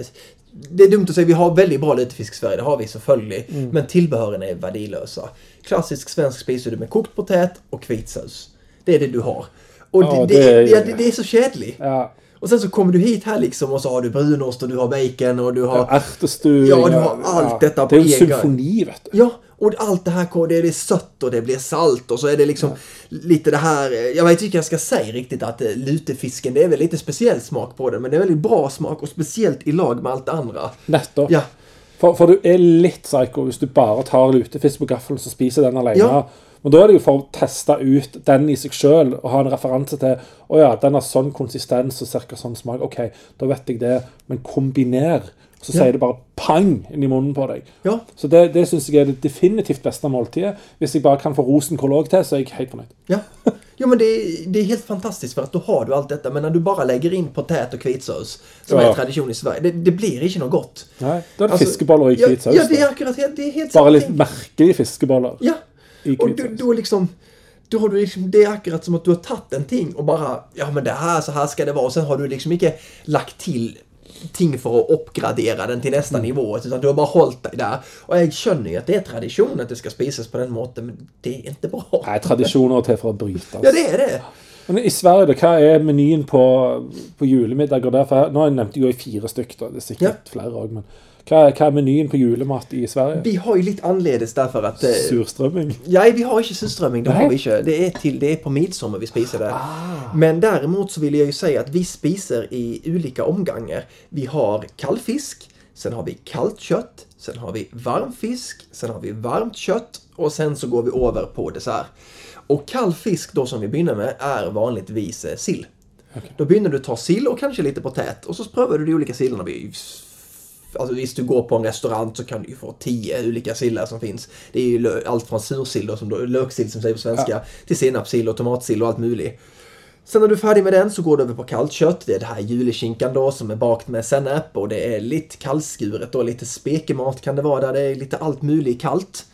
Det er dumt å si vi har veldig bra lutefisk i Sverige, det har vi selvfølgelig. Men tilbehørene er verdiløse. Klassisk svensk spiser du med kokt potet og hvitsaus. Det er det du har. Og Ja, det, det, det- ja, det, er så kjedelig. Ja. Og sen så kommer du hit her liksom, og så har du brunost, og du har bacon, og du har Ertestuing Ja, du har alt dette på Det er jo en symfoni, vet du. Ja, och allt det här, det är sött och det blir salt och så är det liksom lite det här, jag vet inte jag ska säga riktigt att eh, lutefisken, det är väl lite speciell smak på den, men det är väldigt bra smak och speciellt i lag med allt det andra. Nettopp. Ja, For, for du er litt psycho hvis du bare tar lutefisk på gaffelen og spiser den alene. Ja. Men da er det jo for å teste ut den i seg sjøl og ha en referanse til å ja, den har sånn konsistens og cirka sånn smak. OK, da vet jeg det. Men kombiner. Så Ja. sier det bare pang inn i munnen på deg. ja, Så det, det syns jeg er det definitivt beste måltidet. Hvis jeg bare kan få rosenkål òg til, så er jeg helt fornøyd. ja. Jo men det, är- det är helt fantastiskt för att då har du allt detta, men när du bara lägger in potet och hvitsaus, som Ja. är tradition i Sverige, det, det blir inte något gott. Nei, Da er det Altså, fiskeboller i ja, hvit saus. Ja, det är akkurat helt, det är helt Bare litt ting. merkelige fiskeboller Ja, Och då, då liksom då har du liksom, det är akkurat som att du har tagit en ting och bara, ja men det här, så här ska det vara. Och sen har du liksom inte lagt till ting för att uppgradera den till nästa Mm. nivå. Utan du har bara hållit dig där. Och jag känner ju att det är tradition att det ska spisas på den måten, men det är inte bra. Nei, tradisjoner er til for å brytes. Ja, det är det. Men i Sverige, da, hva er menyen på, på julemiddager der? For her, nå nevnte jeg jo i fire stykker, det er sikkert flere òg, men Hva, er menyen på julemat i Sverige? Vi har ju lite anledes därför att... Eh, Surstrømming? Nej, vi har inte surströmming. Det har vi inte. Det är, till, det är på midsommar vi spiser det. Men däremot så vill jag ju säga att vi spiser i olika omgångar. Vi har kallfisk, sen har vi kallt kött, sen har vi varm fisk, sen har vi varmt kött och sen så går vi över på dessert. Och kall fisk då som vi börjar med är vanligtvis eh, sill. Då börjar du ta sill och kanske lite potät och så prövar du de olika sillarna. Vi Alltså visst, du går på en restaurang så kan du ju få tio olika sillar som finns. Det är ju allt från sursill som då, löksill som säger på svenska, till senapssill och tomatsill och allt möjligt. Sen när du är färdig med den så går du över på kallt kött. Det är det här juleskinkan då som är bakt med senap och det är lite kallskuret och lite spekemat kan det vara där. Det är lite allt möjligt kallt.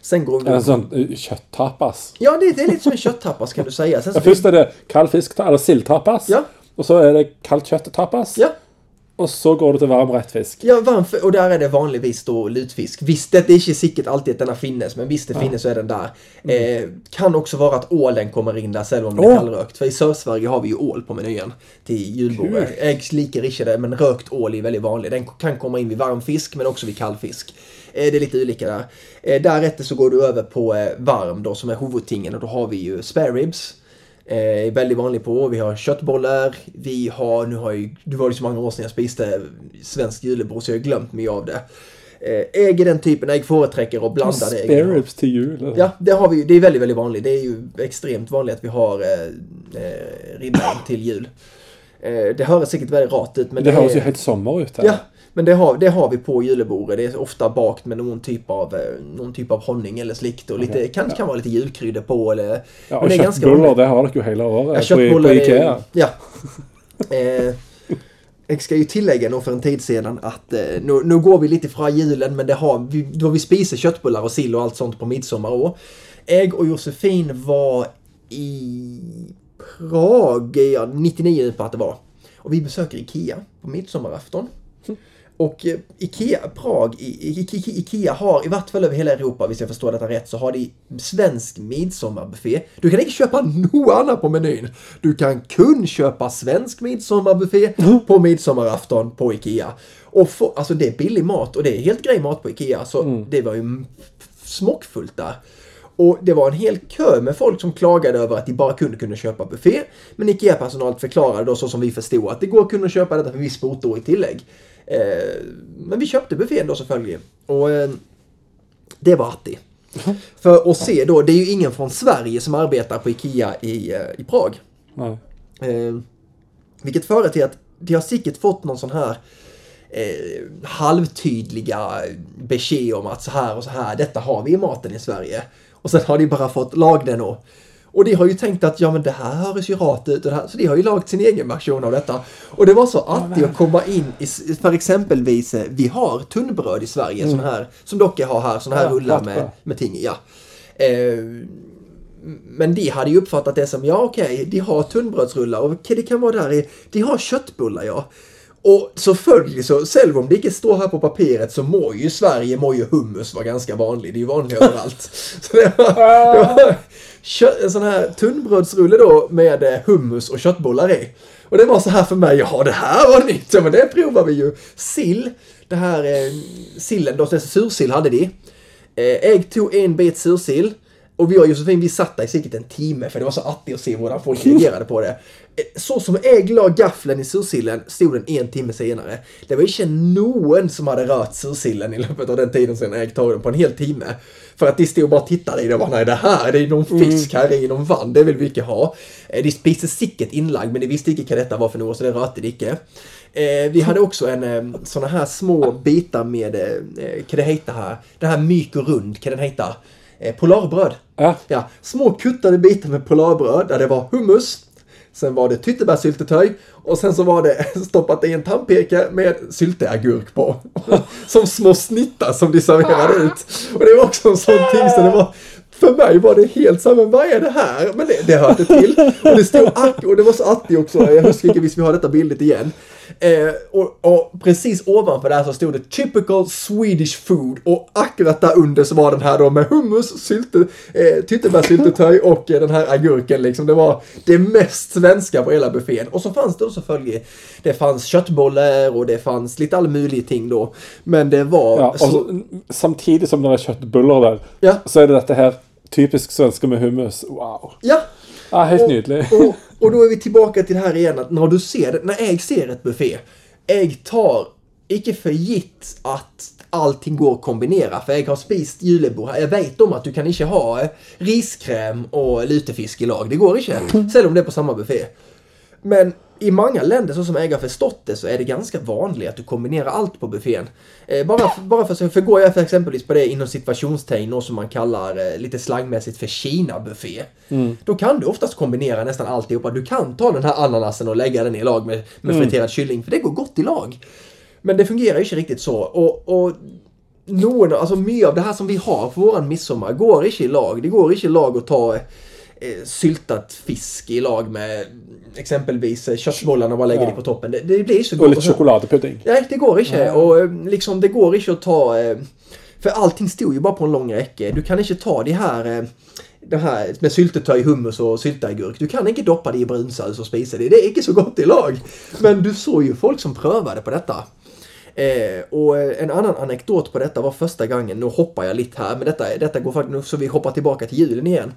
Sen går vi... En sånn eh, kjøttapas. Ja, det, det är lite som en köttapas kan du säga. Sen så Ja, Først er det kald fisk, eller sildtapas. Ja. Og så er det kaldt kjøtt-tapas. Ja, Og så går det til varm rett fisk. Ja, varmför, och där är det vanligtvis då lutfisk. Visst, det är inte säkert alltid att denna finnes, men visst det finnes så är den där. Eh, kan också vara att ålen kommer in där, även om det är kallrökt. För i Sörsverige har vi ju ål på menyn till julbordet. Jag liker inte det, men rökt ål är väldigt vanlig. Den kan komma in vid varm fisk, men också vid kall fisk. Eh, det är lite olika där. Eh, därefter så går du över på eh, varm då, som är huvudtingen, och då har vi ju spare ribs. Eh, är väldigt vanlig på. Vi har köttbollar. Vi har, nu har jag, det var ju så många år sedan jag spiste svensk julebord så jag har glömt mig av det. Eh, ägg är den typen, jag företräcker och blandade ägg. Spare ribs til jul. eller? Ja, det har vi ju. Det är väldigt, väldigt vanligt. Det är ju extremt vanligt att vi har eh, eh, ribban till jul. Eh, det hör säkert väldigt rart ut men Det är- høres jo helt sommer ut. her. Ja, men det har, det har vi på julebordet. Det är ofta bakt med någon typ av, eh, någon typ av honning eller slikt och lite, Okej, kanske kan vara lite julkryddor på eller... Ja, men og det har dere jo hele året Ja, på, på köttbullar Ikea. är, ja. [laughs] Eh, jag ska ju tillägga nog för en tid sedan att eh, nu, nu går vi lite från julen men det har, vi, då vi spiser köttbullar och sill och allt sånt på midsommar år. Jag och Josefin var i Prag, ja, 99 på att det var. Och vi besöker Ikea på midsommarafton. Och eh, Ikea, Prag, Ikea har, i vart fall över hela Europa, hvis jag förstår detta rätt, så har de svensk midsommarbuffé. Du kan inte köpa något annat på menyn. Du kan kun köpa svensk midsommarbuffé på midsommarafton på Ikea. Och få, alltså det är billig mat och det är helt grej mat på Ikea, så det var ju smockfullt där. Och det var en hel kö med folk som klagade över att de bara kunde kunna köpa buffé. Men IKEA-personalet förklarade då så som vi förstod att det går att kunna köpa detta för viss då i tillägg. Eh, men vi köpte buffén då selvfølgelig. Och eh, det var artigt. För att se då, det är ju ingen från Sverige som arbetar på IKEA i, eh, i Prag. Eh, vilket före till att de har säkert fått någon sån här eh, halvtydliga besked om att så här och så här, detta har vi i maten i Sverige. Och sen har de bara fått lag den och och de har ju tänkt att ja men det här hörs ju rart ut och det här, så de har ju lagt sin egen version av detta. Och det var så artigt att komma in i, för exempelvis, eh, vi har tunnbröd i Sverige, sån här, som dock har här, såna här Ja, rullar med, med ting ja. Eh, men de hade ju uppfattat det som, ja okej, de har tunnbrödsrullar och det kan vara där i, de har köttbullar ja. Och så följer så, själv om det inte står här på papperet så må ju Sverige, må ju hummus vara ganska vanlig. Det är ju vanligt [laughs] överallt. Så det var, det var en sån här tunnbrödsrulle då med eh, hummus och köttbullar i. Och det var så här för mig, ja det här var nytt, ja men det provar vi ju. Sill, det här eh, sillen, då, sursill hade de. Eh, jag tog en bit sursill och vi och Josefin vi satt där i säkert en timme för det var så attigt att se hur folk reagerade på det. Eh, så som jag la gaffeln i sursillen stod den en timme senare. Det var inte någon som hade rört sursillen i löpet av den tiden sen jag tog den på en hel timme. För att de stod och bara tittade i det och bara, nej det här det är någon fisk här i, någon vann, det vill vi inte ha. Eh, De spiste sikkert inlagd men de visste inte vad detta var för något så det rörde de inte. Eh, vi hade också en eh, såna här små bitar med, eh, eh, vad det heter här, det här myk och rund, vad den heter? Eh, polarbröd. Ja. Ja, små kuttade bitar med polarbröd där det var hummus, sen var det tyttebärssyltetöj och sen så var det [laughs] stoppat i en tandpeka med sylteagurk på. [laughs] som små snittar som de serverade [laughs] ut. Och det var också en sån ting så det var för mig var det helt så här, men vad är det här? Men det, det hörde till. Och det stod ack och det var så artigt också. Jag huskar inte visst vi har detta bildet igen. Eh, och, och precis ovanför där så stod det typical Swedish food och akkurat där under så var den här då med hummus, sylte, eh, tyttebärssyltetöj [laughs] och eh, den här agurken liksom. Det var det mest svenska på hela buffén. Och så fanns det också följe, det fanns köttbollar och det fanns lite all möjlig ting då. Men det var... Ja, och så, samtidigt som det är köttbullar där, Ja. så är det dette her typisk svenska med hummus. Wow. ja, Ja, helt nydelig. Och, och då är vi tillbaka till det här igen att när du ser det, när jag ser ett buffé, jag tar icke för gitt att allting går att kombinera. För jag har spist julebord här. Jag vet om att du kan inte ha eh, riskräm och lutefisk i lag. Det går inte. Säg om det är på samma buffé. Men i många länder, så som jag har förstått det, så är det ganska vanligt att du kombinerar allt på buffén. Eh, bara, bara för, för går jag för exempelvis på det inom situationstecken, något som man kallar eh, lite slangmässigt för Kina-buffé. Då kan du oftast kombinera nästan alltihopa. Du kan ta den här ananasen och lägga den i lag med, med friterad kylling, för det går gott i lag. Men det fungerar ju inte riktigt så. Och, och någon, alltså mycket av det här som vi har på våran midsommar går inte i lag. Det går inte i lag att ta eh, syltat fisk i lag med exempelvis eh, köttbollarna och bara lägga Ja. det på toppen. Det, det blir så gott. litt sjokoladepudding. Nej, det går inte. Nej. Och eh, liksom, det går inte att ta... eh, För allting stod ju bara på en lång räcke. Du kan inte ta det här... Det här med syltetöj, hummus och syltagurk. Du kan inte doppa det i brunsås och spisa det. Det är inte så gott i lag. Men du såg ju folk som prövade på detta. Eh, och en annan anekdot på detta var första gången, nu hoppar jag lite här, men detta, detta går faktiskt, så vi hoppar tillbaka till julen igen.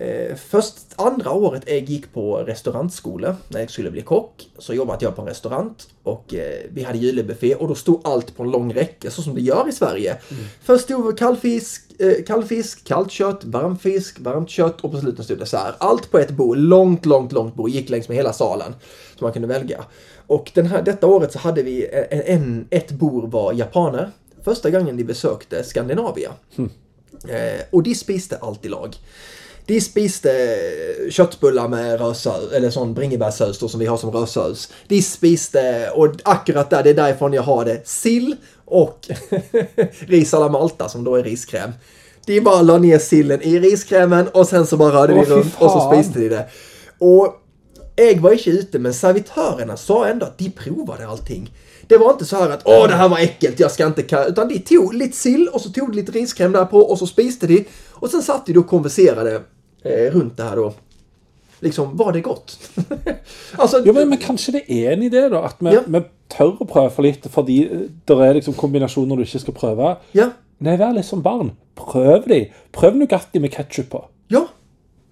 Eh, först andra året jag gick på restaurantskola, när jag skulle bli kock, så jobbade jag på en restaurang och eh, vi hade julebuffé och då stod allt på en lång räcke, så som det gör i Sverige. Först stod kallfisk, eh, kallfisk, kallt kött, varmfisk, varmt kött och på slutet stod dessert. Allt på ett bord, långt, långt, långt bord, gick längs med hela salen. Så man kunde välja. Och den här, detta året så hade vi en, en, ett bord var japaner. Första gången de besökte Skandinavien. Eh, och de spiste allt i lag. De spiste köttbullar med rödsås, eller sån bringebärssås då, som vi har som rödsås. De spiste, och akkurat där, det är därifrån jag har det, sill och [laughs] ris alla Malta som då är riskräm. De bara la ner sillen i riskrämen och sen så bara rörde Åh, vi runt och så spiste de det. Och jag var inte ute, men servitörerna sa ändå att de provade allting. Det var inte så här att åh det här var äckelt, jag ska inte ka-" Utan de tog lite sill och så tog de lite riskräm där på och så spiste de. Och sen satt de då och konverserade eh, runt det här då. Liksom, var det gott? [laughs] alltså, Jo, men, men kanskje det er en idé, da? At vi, Ja. vi tør å prøve for litt fordi det er liksom kombinasjoner du ikke skal prøve. ja, Nei, vær litt som barn. Prøv de. Prøv Nugatti med ketsjup på. ja,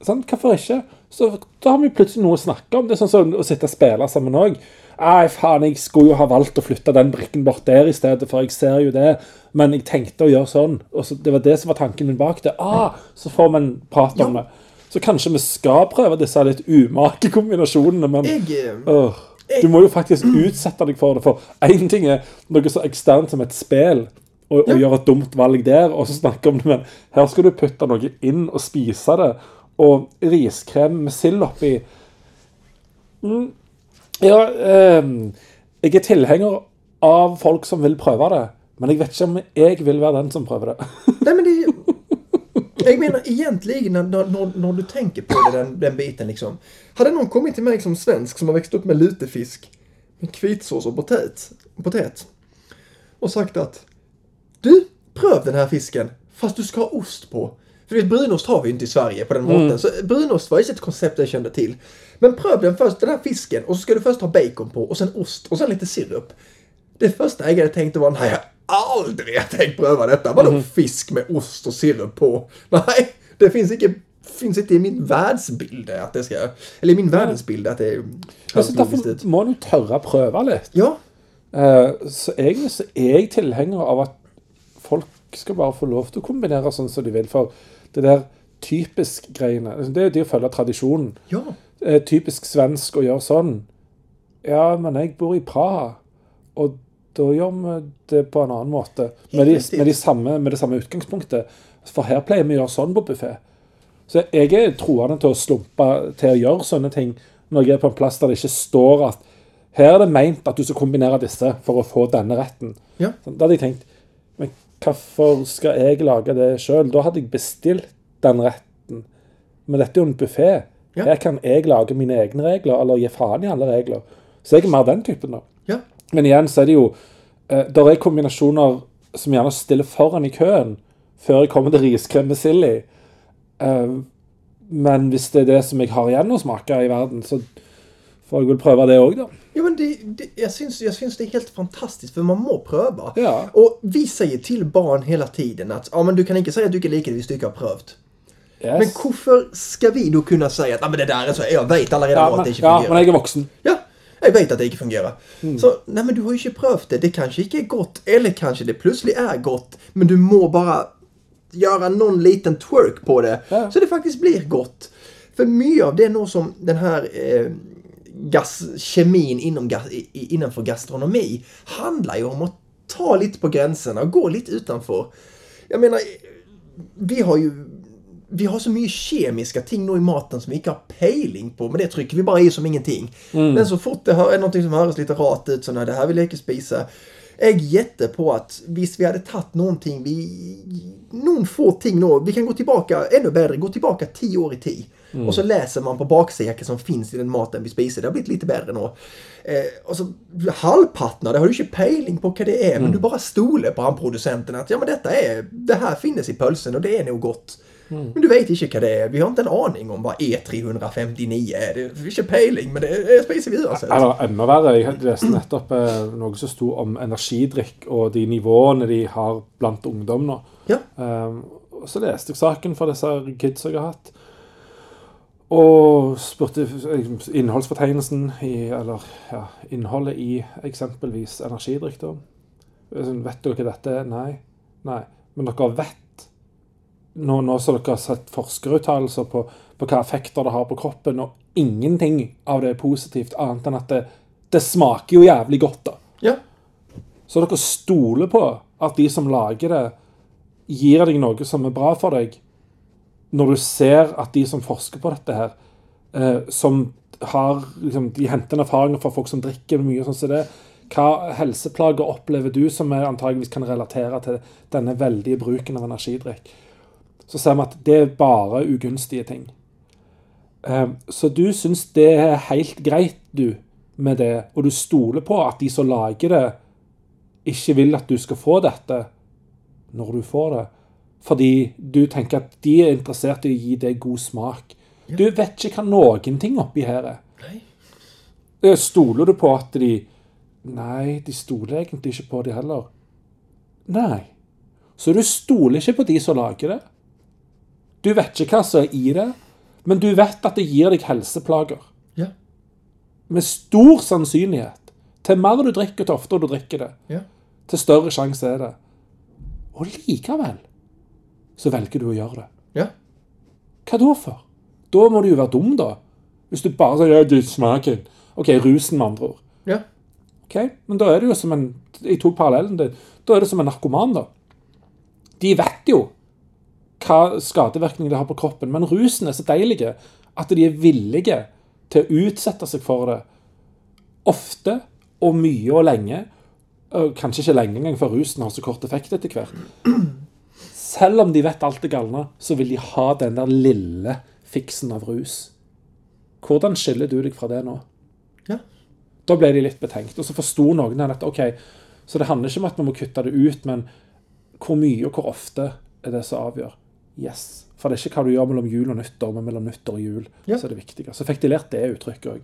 Sant? Hvorfor ikke? Så Da har vi plutselig noe å snakke om. Det er sånn som å sitte og spille sammen òg. Nei, faen, jeg skulle jo ha valgt å flytte den brikken bort der i stedet, for jeg ser jo det. Men jeg tenkte å gjøre sånn. Og så, Det var det som var tanken min bak det. Ah, så får en prat om Ja. det. Så kanskje vi skal prøve disse litt umake kombinasjonene, men eh, Åh, Du må jo faktisk utsette deg for det. For én ting er noe så eksternt som et spill, og, og gjøre et dumt valg der, og så snakke om det, men her skal du putte noe inn og spise det. Og riskrem med sild oppi. Mm, ja, ehm, jeg er tilhenger av folk som vil prøve det, men jeg vet ikke om jeg vil være den som prøver det. [laughs] Nej men det Jag menar egentligen när, när, när du tänker på det, den, den biten liksom. Hade någon kommit till mig som svensk som har växt upp med lutefisk, med kvitsås och potet, potet och sagt att du, pröv den här fisken fast du ska ha ost på. För du vet, brunost har vi inte i Sverige på den måten. Så brunost var ju ett koncept jag kände till. Men pröv den först, den här fisken, och så ska du först ha bacon på och sen ost och sen lite sirup. Det första jag hade tänkt var, nej, jag har aldrig tänkt pröva detta. Vadå fisk med ost och sirup på? [laughs] Nej, det finns inte, finns inte i min världsbild att det ska, eller i min världsbild att det logiskt derfor ut. må du tørre å prøve litt. Ja, Eh, Så egentlig så er jeg tilhenger av at folk skal bare få lov til å kombinere sånn som de vil. For det der typisk-greiene, altså, det er jo de å følge tradisjonen. ja, Typisk svensk å gjøre sånn. Ja, men jeg bor i Praha, og da gjør vi det på en annen måte. Med, de, med, de samme, med det samme utgangspunktet. For her pleier vi å gjøre sånn på buffé. Så jeg er troende til å slumpe til å gjøre sånne ting når jeg er på en plass der det ikke står at her er det meint at du skal kombinere disse for å få denne retten. ja. Da hadde jeg tenkt Men hvorfor skal jeg lage det sjøl? Da hadde jeg bestilt den retten. Men dette er jo en buffé. Ja. Her kan jeg lage mine egne regler, eller gi faen i alle regler. Så jeg er mer den typen, da. Ja. Men igjen så er det jo eh, Det er kombinasjoner som gjerne stiller foran i køen før jeg kommer til riskrem med silly. Eh, men hvis det er det som jeg har igjen å smake i verden, så får jeg vel prøve det òg, da. Ja, men det, det, jag, syns, jag syns det är helt fantastiskt för man må pröva. Ja. Och vi säger till barn hela tiden att ja, men du kan inte säga att du inte liker det hvis du inte har prövat. Yes. Men varför ska vi då kunna säga att ja, men det där är så, jag vet alla redan ja, att det inte ja, fungerar. men jeg er voksen. Ja, jag vet att det inte fungerar. Mm. Så, nej men du har ju inte prövat det. Det kanske inte är gott, eller kanske det plötsligt är gott. Men du må bara göra någon liten twerk på det. Ja. Så det faktiskt blir gott. För mycket av det är nog som den här eh, gas, kemin inom, gas, innanför gastronomi handlar ju om att ta lite på gränserna och gå lite utanför. Jag menar, vi har ju vi har så mycket kemiska ting nu i maten som vi inte har pejling på, men det trycker vi bara i som ingenting. Men så fort det hör, är någonting som hörs lite rart ut, så nej, det här vill jag inte spisa. Jag är jätte på att visst vi hade tagit någonting, vi, någon få ting nu, vi kan gå tillbaka, ännu bättre, gå tillbaka tio år i tid. Och så läser man på baksidan vad som finns i den maten vi spiser. Det har blivit lite bättre nu. Eh, och så halvpattnar, det har du inte pejling på vad det är, men du bara stoler på han producenten att ja men detta är, det här finns i pölsen och det är nog gott. Men du vet inte vad det är. Vi har inte en aning om vad E359 är. Det är inte pejling, men det är spiser vi uansett. Eller enda verre, jeg leste nettopp eh, noe som sto om energidrikk og de nivåene de har blant ungdom nå. Ja. Um, så leste jeg saken for disse kidsa jeg har hatt. Og spurte innholdsfortegnelsen i Eller ja, innholdet i eksempelvis energidrikk, da. Vet dere hva dette er? Nei. Nei. Men dere vet Nå, nå som dere har sett forskeruttalelser på, på hva effekter det har på kroppen, og ingenting av det er positivt, annet enn at det, det smaker jo jævlig godt, da. Ja. Så dere stoler på at de som lager det, gir deg noe som er bra for deg, når du ser at de som forsker på dette her, eh, som har liksom, De henter en erfaringer fra folk som drikker mye sånn som det. Hva helseplager opplever du som antageligvis kan relatere til denne veldige bruken av energidrikk? Så ser vi at det er bare ugunstige ting. Eh, Så du syns det er helt greit, du, med det, og du stoler på at de som lager det, ikke vil at du skal få dette når du får det. Fordi du tenker at de er interessert i å gi deg god smak. Du vet ikke hva noen ting oppi her er. Nei. Eh, Stoler du på at de Nei, de stoler egentlig ikke på det heller. Nei. Så du stoler ikke på de som lager det. Du vet ikke hva som er i det, men du vet at det gir deg helseplager. Ja. Med stor sannsynlighet. Til mer du drikker, til oftere du drikker det, Ja. til større sjanse er det. Og likevel så velger du å gjøre det. Ja. Hva da for? Da må du jo være dum, da. Hvis du bare sier ja, smaken. OK, rusen, med andre ord. Ja. Ok, Men da er det jo som en Jeg tok parallellen. Det, da er det som en narkoman, da. De vet jo hva skadevirkninger det har på kroppen, men rusen er så deilig at de er villige til å utsette seg for det ofte og mye og lenge. Kanskje ikke lenge engang, for rusen har så kort effekt etter hvert. [clears throat] Selv om de vet alt det galne, så vil de ha den der lille fiksen av rus. Hvordan skiller du deg fra det nå? Ja. Da ble de litt betenkt. Og så forsto noen at ok, så det handler ikke om at vi må kutte det ut, men hvor mye og hvor ofte er det som avgjør. Yes. For det er ikke hva du gjør mellom jul og nyttår, men mellom nyttår og jul Ja. så er det viktige. Så fikk de lært det uttrykket òg.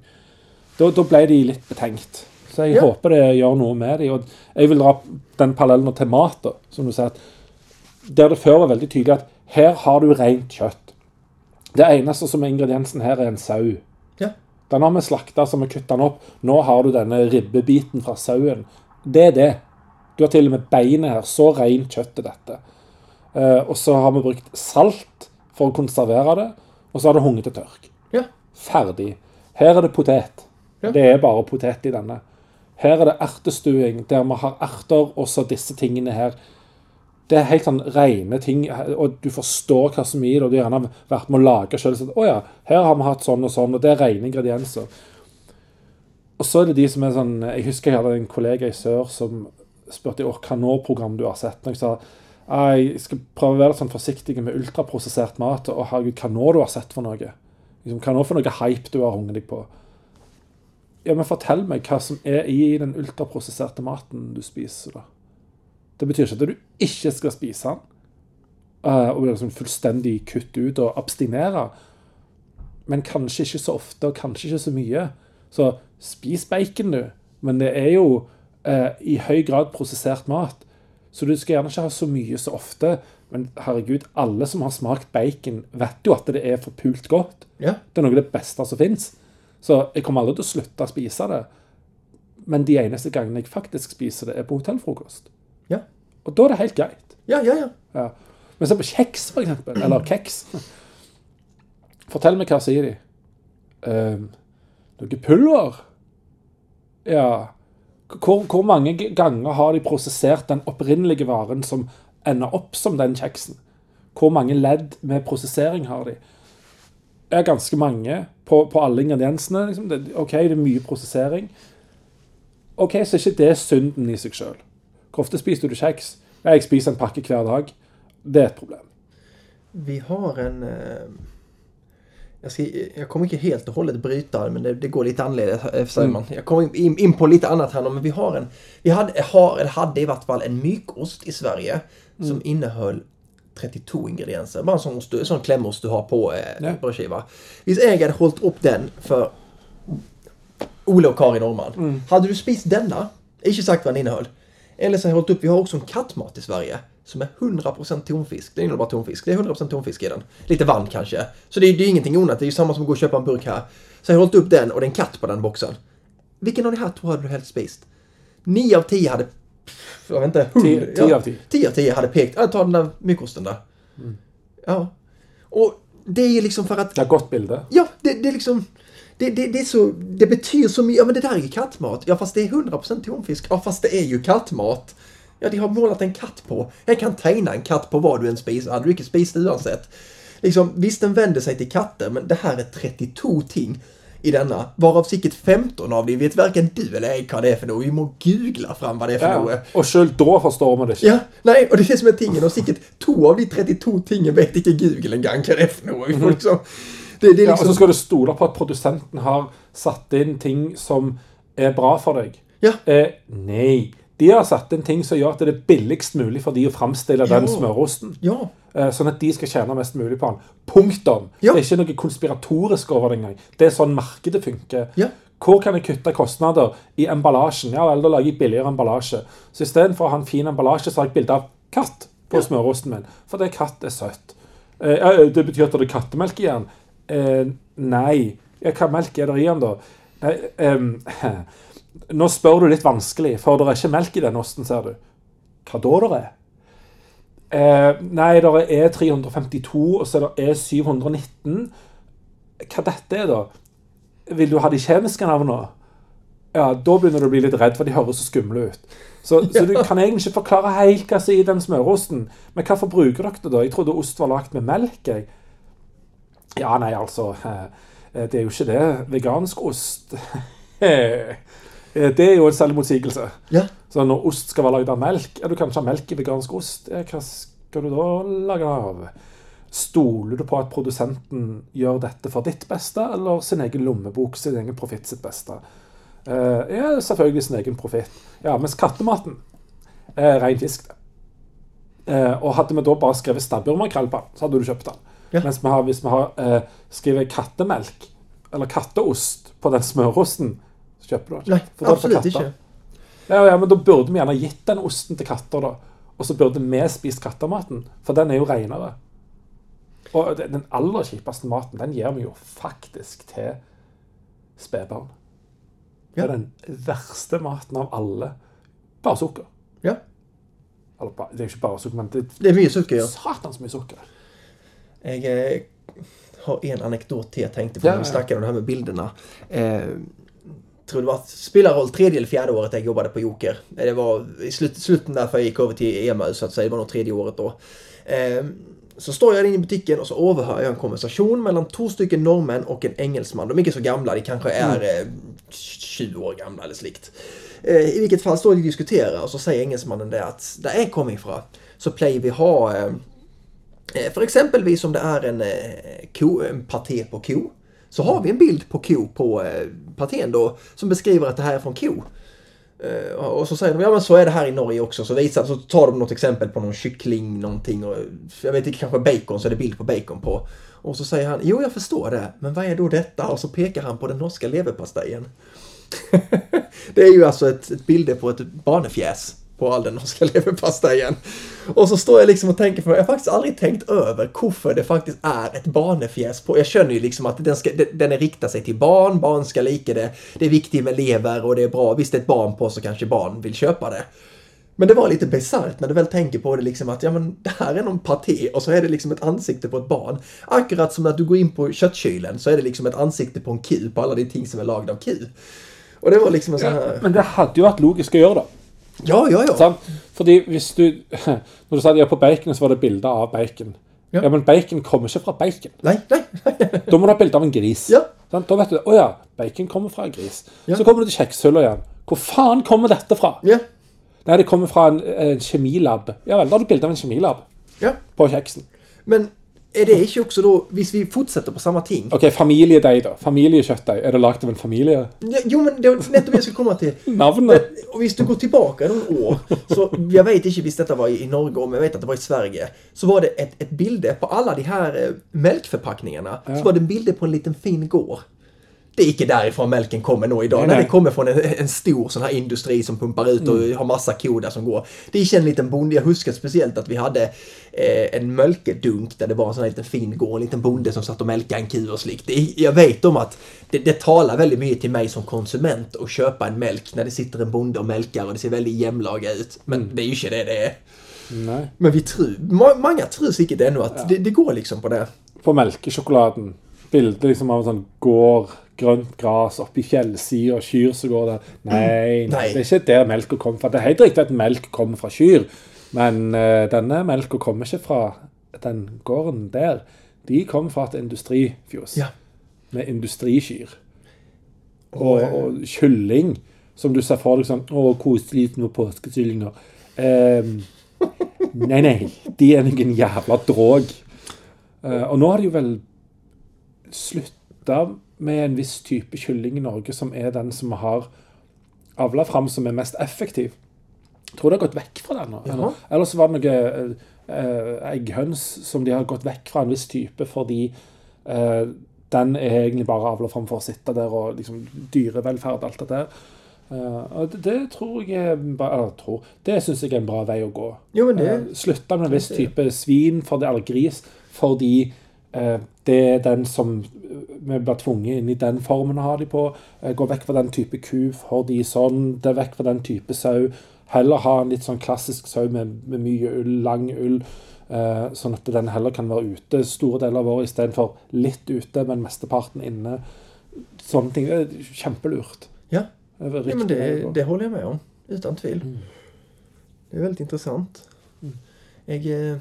Da, da ble de litt betenkt. Så jeg Ja. håper det gjør noe med dem. Og jeg vil dra den parallellen til mat, da, som du sier. Der det før var veldig tydelig at her har du rent kjøtt. Det eneste som er ingrediensen her, er en sau. Ja. Den har vi slakta, så vi kutter den opp. Nå har du denne ribbebiten fra sauen. Det er det. Du har til og med beinet her. Så rent kjøtt er dette. Eh, og så har vi brukt salt for å konservere det, og så har det hunget til tørk. Ja. Ferdig. Her er det potet. Ja. Det er bare potet i denne. Her er det ertestuing, der vi har erter, og så disse tingene her. Det er helt sånn rene ting, og du forstår hva som er i det, og du har gjerne vært med å lage selv. Så, å ja, her har vi hatt sånn og sånn, og det er rene ingredienser. Og så er det de som er sånn Jeg husker jeg hadde en kollega i sør som spurte åh, hva nå program du har sett. Og jeg sa «Nei, jeg skal prøve å være sånn forsiktig med ultraprosessert mat. Og herregud, hva nå du har sett for noe? Liksom, hva nå for noe hype du har hunget deg på? Ja, men fortell meg hva som er i den ultraprosesserte maten du spiser. da. Det betyr ikke at du ikke skal spise den, eh, og liksom fullstendig kutte ut og abstinere, men kanskje ikke så ofte, og kanskje ikke så mye. Så spis bacon, du. Men det er jo eh, i høy grad prosessert mat. Så du skal gjerne ikke ha så mye så ofte. Men herregud, alle som har smakt bacon, vet jo at det er forpult godt. Ja. Det er noe av det beste som fins. Så jeg kommer aldri til å slutte å spise det. Men de eneste gangene jeg faktisk spiser det, er på hotellfrokost. Ja. Og da er det helt greit. Ja, ja, ja. Ja. Men se på kjeks, for eksempel. Eller kjeks. Fortell meg hva sier de. Um, noe pulver? Ja. Hvor, hvor mange ganger har de prosessert den opprinnelige varen som ender opp som den kjeksen? Hvor mange ledd med prosessering har de? Det er ganske mange på, på alle ingrediensene. Liksom. Det, OK, det er mye prosessering. OK, så er ikke det synden i seg sjøl. Hvor ofte spiser du kjeks? Jeg spiser en pakke hver dag. Det er et problem. Vi har en... eh, jag, ska, jag kommer inte helt och hållet bryta men det, det går lite annorledes. eh, säger man. Jag kommer in, in på lite annat här men vi har en... Vi hade, har, eller hade i vart fall en mykost i Sverige som innehöll 32 ingredienser. Bara en sån, ost, sån klämost du har på eh, Ja. brödskiva. Jag hade hållit upp den för Olle och Karin Norrman. Hade du spist denna, inte sagt vad den innehöll. Eller så har jag hållit upp, vi har också en kattmat i Sverige. Som är 100% tonfisk. Det innehåller bara tonfisk. Det är 100% tonfisk i den. Lite vann kanske. Så det är, det är ingenting onödigt. Det är ju samma som att gå och köpa en burk här. Så jag har hållit upp den och det är en katt på den boxen. Vilken av de här två hade du helst spist? 9 av 10 hade... Jag vet inte. Tio- hund- tio ja, av tio. 10 av 10 hade pekt. Ja, ta den där mykosten där. Ja. Och det är ju liksom för att Det er et godt bilde. Ja, det, det är liksom... Det, det, det är så... Det betyder så mycket. Ja, men det där är ju kattmat. Ja, fast det är 100% tonfisk. Ja, fast det är ju kattmat. Ja, de har målat en katt på. Jag kan tegna en katt på vad du än spiser. Hade du inte spist oavsett. Liksom, visst den vänder sig till katter, men det här är 32 ting i denna. Varav säkert 15 av dem vet varken du eller jag vad det är för något. Vi må googla fram vad det är för något. Ja. Og sjøl da forstår vi det ikke. Ja, nej, och det är det som är tingen. Och säkert två av de 32 tingen vet inte Google en gång vad det är för något. Vi får liksom... Det, det är Ja, liksom... så skal du stole på at produsenten har satt inn ting som er bra for deg. Ja. Eh, nei. De har satt inn ting som gjør at det er billigst mulig for de å framstille den Ja. smørosten. Ja. Eh, sånn at de skal tjene mest mulig på den. Punktum. Ja. Det er ikke noe konspiratorisk over det engang. Det er sånn markedet funker. Ja. Hvor kan jeg kutte kostnader i emballasjen? Ja lager jeg billigere emballasje. Så istedenfor å ha en fin emballasje, så har jeg bilde av katt på smørosten min. For det katt er søtt. Eh, ja, det betyr at det er kattemelk i den? Eh, nei. Ja, hva melk er det i den, da? Nei, em, [laughs] nå spør du litt vanskelig, for det er ikke melk i den osten, ser du. Hva da det er? Eh, nei, det er 352, og så er det E719. Hva dette er, da? Vil du ha de kjemiske navnene? Ja, da begynner du å bli litt redd, for de høres så skumle ut. Så, så du [laughs] kan egentlig ikke forklare helt hva som er i den smørosten. Men hvorfor bruker dere det, da? Jeg trodde ost var lagd med melk. jeg. Ja, nei, altså eh, Det er jo ikke det. Vegansk ost [laughs] Det er jo en selvmotsigelse. Ja. Så når ost skal være lagd av melk Ja, du kan ikke ha melk i vegansk ost. Ja, hva skal du da lage av? Stoler du på at produsenten gjør dette for ditt beste, eller sin egen lommebok, sin egen profitt sitt beste? Eh, ja, selvfølgelig sin egen profitt. Ja, mens kattematen er ren fisk, det. Eh, og hadde vi da bare skrevet stabburmakrell på den, så hadde du kjøpt den. Ja. Mens vi har, hvis vi har eh, skrevet kattemelk, eller katteost, på den smørosten, så kjøper du den Nej, for absolut inte. Ja, ja, men da burde vi gjerne gitt den osten til katter, da. Og så burde vi spist kattematen, for den er jo renere. Og den den aller kjipeste maten, den gir vi jo faktisk til spedbarn. Det Ja. er den verste maten av alle. Bare sukker. Ja. Eller, ba- det er jo ikke bare sukker, men det Det är mycket socker, er ja. satans mye sukker. Jag eh, har en anekdot till jag tänkte på Ja, när vi ja. snackade om det här med bilderna. Eh, tror det var spelar roll tredje eller fjärde året jag jobbade på Joker. Eh, Det var i slut, slutet därför jag gick över till EMU så att säga. Det var nog tredje året då. Eh, så står jag inne i butiken och så överhör jag en konversation mellan två stycken norrmän och en engelsman. De är inte så gamla, de kanske är eh, 20 år gamla eller slikt. Eh, I vilket fall står de och diskuterar och så säger engelsmannen det att där jag kommer ifrån så plejer vi ha eh, Eh, För exempelvis om det är en, ko, en paté på ko så har vi en bild på ko på eh, partén då som beskriver att det här är från ko. Eh, och så säger de, ja men så är det här i Norge också. Så, visar, så tar de något exempel på någon kyckling, någonting och jag vet inte, kanske bacon, så är det bild på bacon på. Och så säger han, jo jag förstår det, men vad är då detta? Och så pekar han på den norska leverpastejen. [laughs] det är ju alltså ett, ett bilder på ett barnefjäs på all den norska [laughs] leverpastejen. Och så står jag liksom och tänker på, jag har faktiskt aldrig tänkt över varför det faktiskt är ett barnefjäs på. Jag känner ju liksom att den, ska, den är riktad sig till barn, barn ska lika det. Det är viktigt med lever och det är bra. Visst, det är ett barn på så kanske barn vill köpa det. Men det var lite bisarrt när du väl tänker på det liksom att ja men det här är någon paté och så är det liksom ett ansikte på ett barn. Akkurat som att du går in på köttkylen så är det liksom ett ansikte på en ku på alla de ting som är lagda av ku. Och det var liksom en sån här... Ja, men det hade ju varit logisk å gjøre, da. Ja, ja, ja. Sant? Fordi hvis du [laughs] Når du sa ja, på bacon, så var det bilde av bacon. Ja. Ja. men bacon kommer ikke fra bacon. Nej, nej, nej. Da må du ha bilde av en gris. Ja. Sant? Da vet du å ja, bacon kommer fra en gris. Ja. Så kommer du til kjekshylla igjen. Hvor faen kommer dette fra? Ja, Nei, det kommer fra en, en kjemilab. Ja vel, da har du bilde av en kjemilab ja. på kjeksen. Men är det inte också då, hvis vi fortsätter på samma ting? OK, familiedeig, da. Familiekjøttdeig. Er det lagd av en familie? Ja, jo, men det var nettopp det jag skulle komma till. Navnet? Och hvis du går tillbaka några år, så jag vet inte visst detta var i Norge, men jag vet att det var i Sverige, så var det ett, ett bilde på alla de här eh, mjölkförpackningarna, så var det en bild på en liten fin gård. Det är inte därifrån mjölken kommer nog idag. Nej, Nej, nej. det kommer från en, en stor sån här industri som pumpar ut och har massa kor där som går. Det är en liten bonde. Jag huskar speciellt att vi hade eh, en mjölkedunk där det var en sån här liten fin gård. En liten bonde som satt och mjölkade en ku och slikt. Det, jag vet om att det, det talar väldigt mycket till mig som konsument att köpa en mjölk när det sitter en bonde och mjölkar och det ser väldigt jämnlaga ut. Men det är ju inte det det är. Nei. Men vi tror, må, många tror säkert ännu att det, det går liksom på det. På melkesjokoladen. Bilde liksom av en sånn gård, grønt gras oppi fjellsida, kyr som går der. Nei, nei, det er ikke der melka kommer fra. Det er helt riktig at melk kommer fra kyr, men eh, denne melka kommer ikke fra den gården der. De kommer fra et industrifjos Ja. med industrikyr. Og, og kylling, som du ser for deg sånn Å, koselig med påskekyllinger. Ehm, [laughs] nei, nei. De er noen jævla drog. Eh, og nå har de jo vel slutta med en viss type kylling i Norge, som er den som har avla fram som er mest effektiv. Jeg tror de har gått vekk fra den nå. Eller så var det noe eh, eh, egghøns som de har gått vekk fra en viss type fordi eh, den er egentlig bare avla fram for å sitte der og liksom dyrevelferd og alt det der. Eh, og det, det tror jeg er eller tror, Det syns jeg er en bra vei å gå. Jo, det- Eh, Slutte med en viss type svin for det, eller gris fordi eh, det er den som eh, vi blir tvunget inn i den formen å ha de på. Eh, gå vekk fra den type ku for de sånn. Det er vekk fra den type sau. Heller ha en litt sånn klassisk sau med, med mye ull, lang ull. Eh, sånn at den heller kan være ute store deler av året istedenfor litt ute, men mesteparten inne. Sånne ting. Det er kjempelurt. Ja. Det er Ja, men det, det håller jag med om. Utan tvivel. Det är väldigt intressant. Jag... Eh...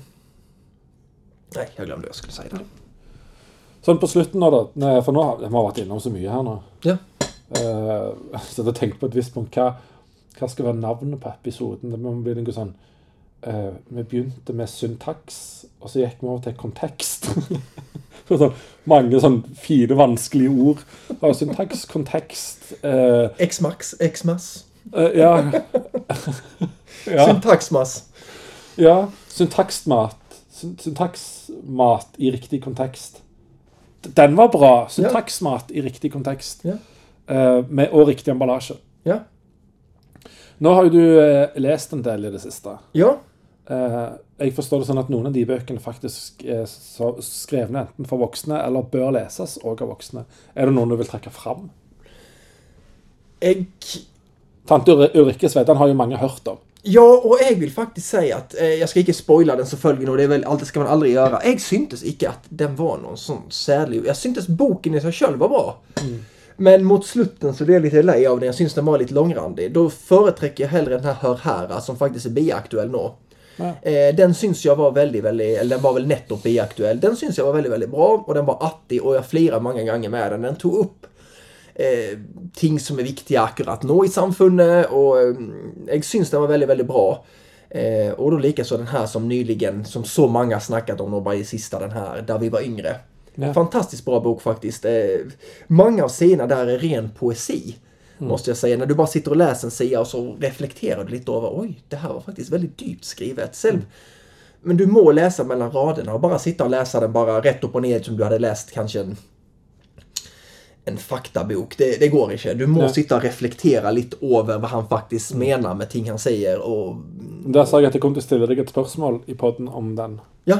Nej, jag glömde vad jag skulle säga där. Sånn på slutten nå, da. For nå har vi har vært innom så mye her nå. Ja. Eh, [laughs] så jeg tenkte på et visst punkt hva, hva skal være navnet på episoden. Det må bli noe sånn eh, Vi begynte med syntaks, og så gikk vi over til kontekst. [laughs] Så sånn, mange sånn fine, vanskelige ord. Ja, syntaks, [laughs] kontekst eh, X-max, X-mass, eh, Ja. ja. syntaxmass. Ja, syntaksmat. Syn- Syntaksmat i riktig kontekst. Den var bra. Syntaksmat i riktig kontekst. Ja. Eh, med, og riktig emballasje. Ja. Nå har jo du eh, lest en del i det siste. Ja. Eh, jeg forstår det sånn at noen av de bøkene faktisk er så skrevne enten for voksne eller bør leses òg av voksne. Er det noen du vil trekke fram? Jag... Tante Ul- Ulrikke Svedan har jo mange hørt om. Ja, och jag vill faktiskt säga att eh, jag ska inte spoila den selvfølgelig och det är väl alltid ska man aldrig göra. Jag syntes inte att den var någon sån särlig. Jag syntes boken i sig själv var bra. Men mot slutten så blev jag lite lei av den. Jag syns den var lite långrandig. Då företräcker jag hellre den här Hör här som faktiskt är biaktuell nu. Ja. Eh, den syns jag var väldigt, väldigt, eller den var väl nettopp biaktuell. Den syns jag var väldigt, väldigt bra och den var attig och jag flirade många gånger med den. Den tog upp eh, ting som är viktiga akkurat nå i samfunnet och eh, jag syns den var väldigt, väldigt bra. Eh, och då likaså den här som nyligen, som så många snackat om, och bara i sista den här, där vi var yngre. Ja. Fantastiskt bra bok faktiskt. Eh, många av scenerna där är ren poesi. Måste jag säga. När du bara sitter och läser en sida och så reflekterar du lite över oj, det här var faktiskt väldigt dyrt skrivet. Själv, Men du må läsa mellan raderna och bara sitta och läsa den bara rätt upp och ner som du hade läst kanske en, en faktabok. Det, det går inte. Du må Nej. sitta och reflektera lite över vad han faktiskt menar med ting han säger och Der sa jeg at jeg kom til å stille deg et spørsmål i podden om den. ja,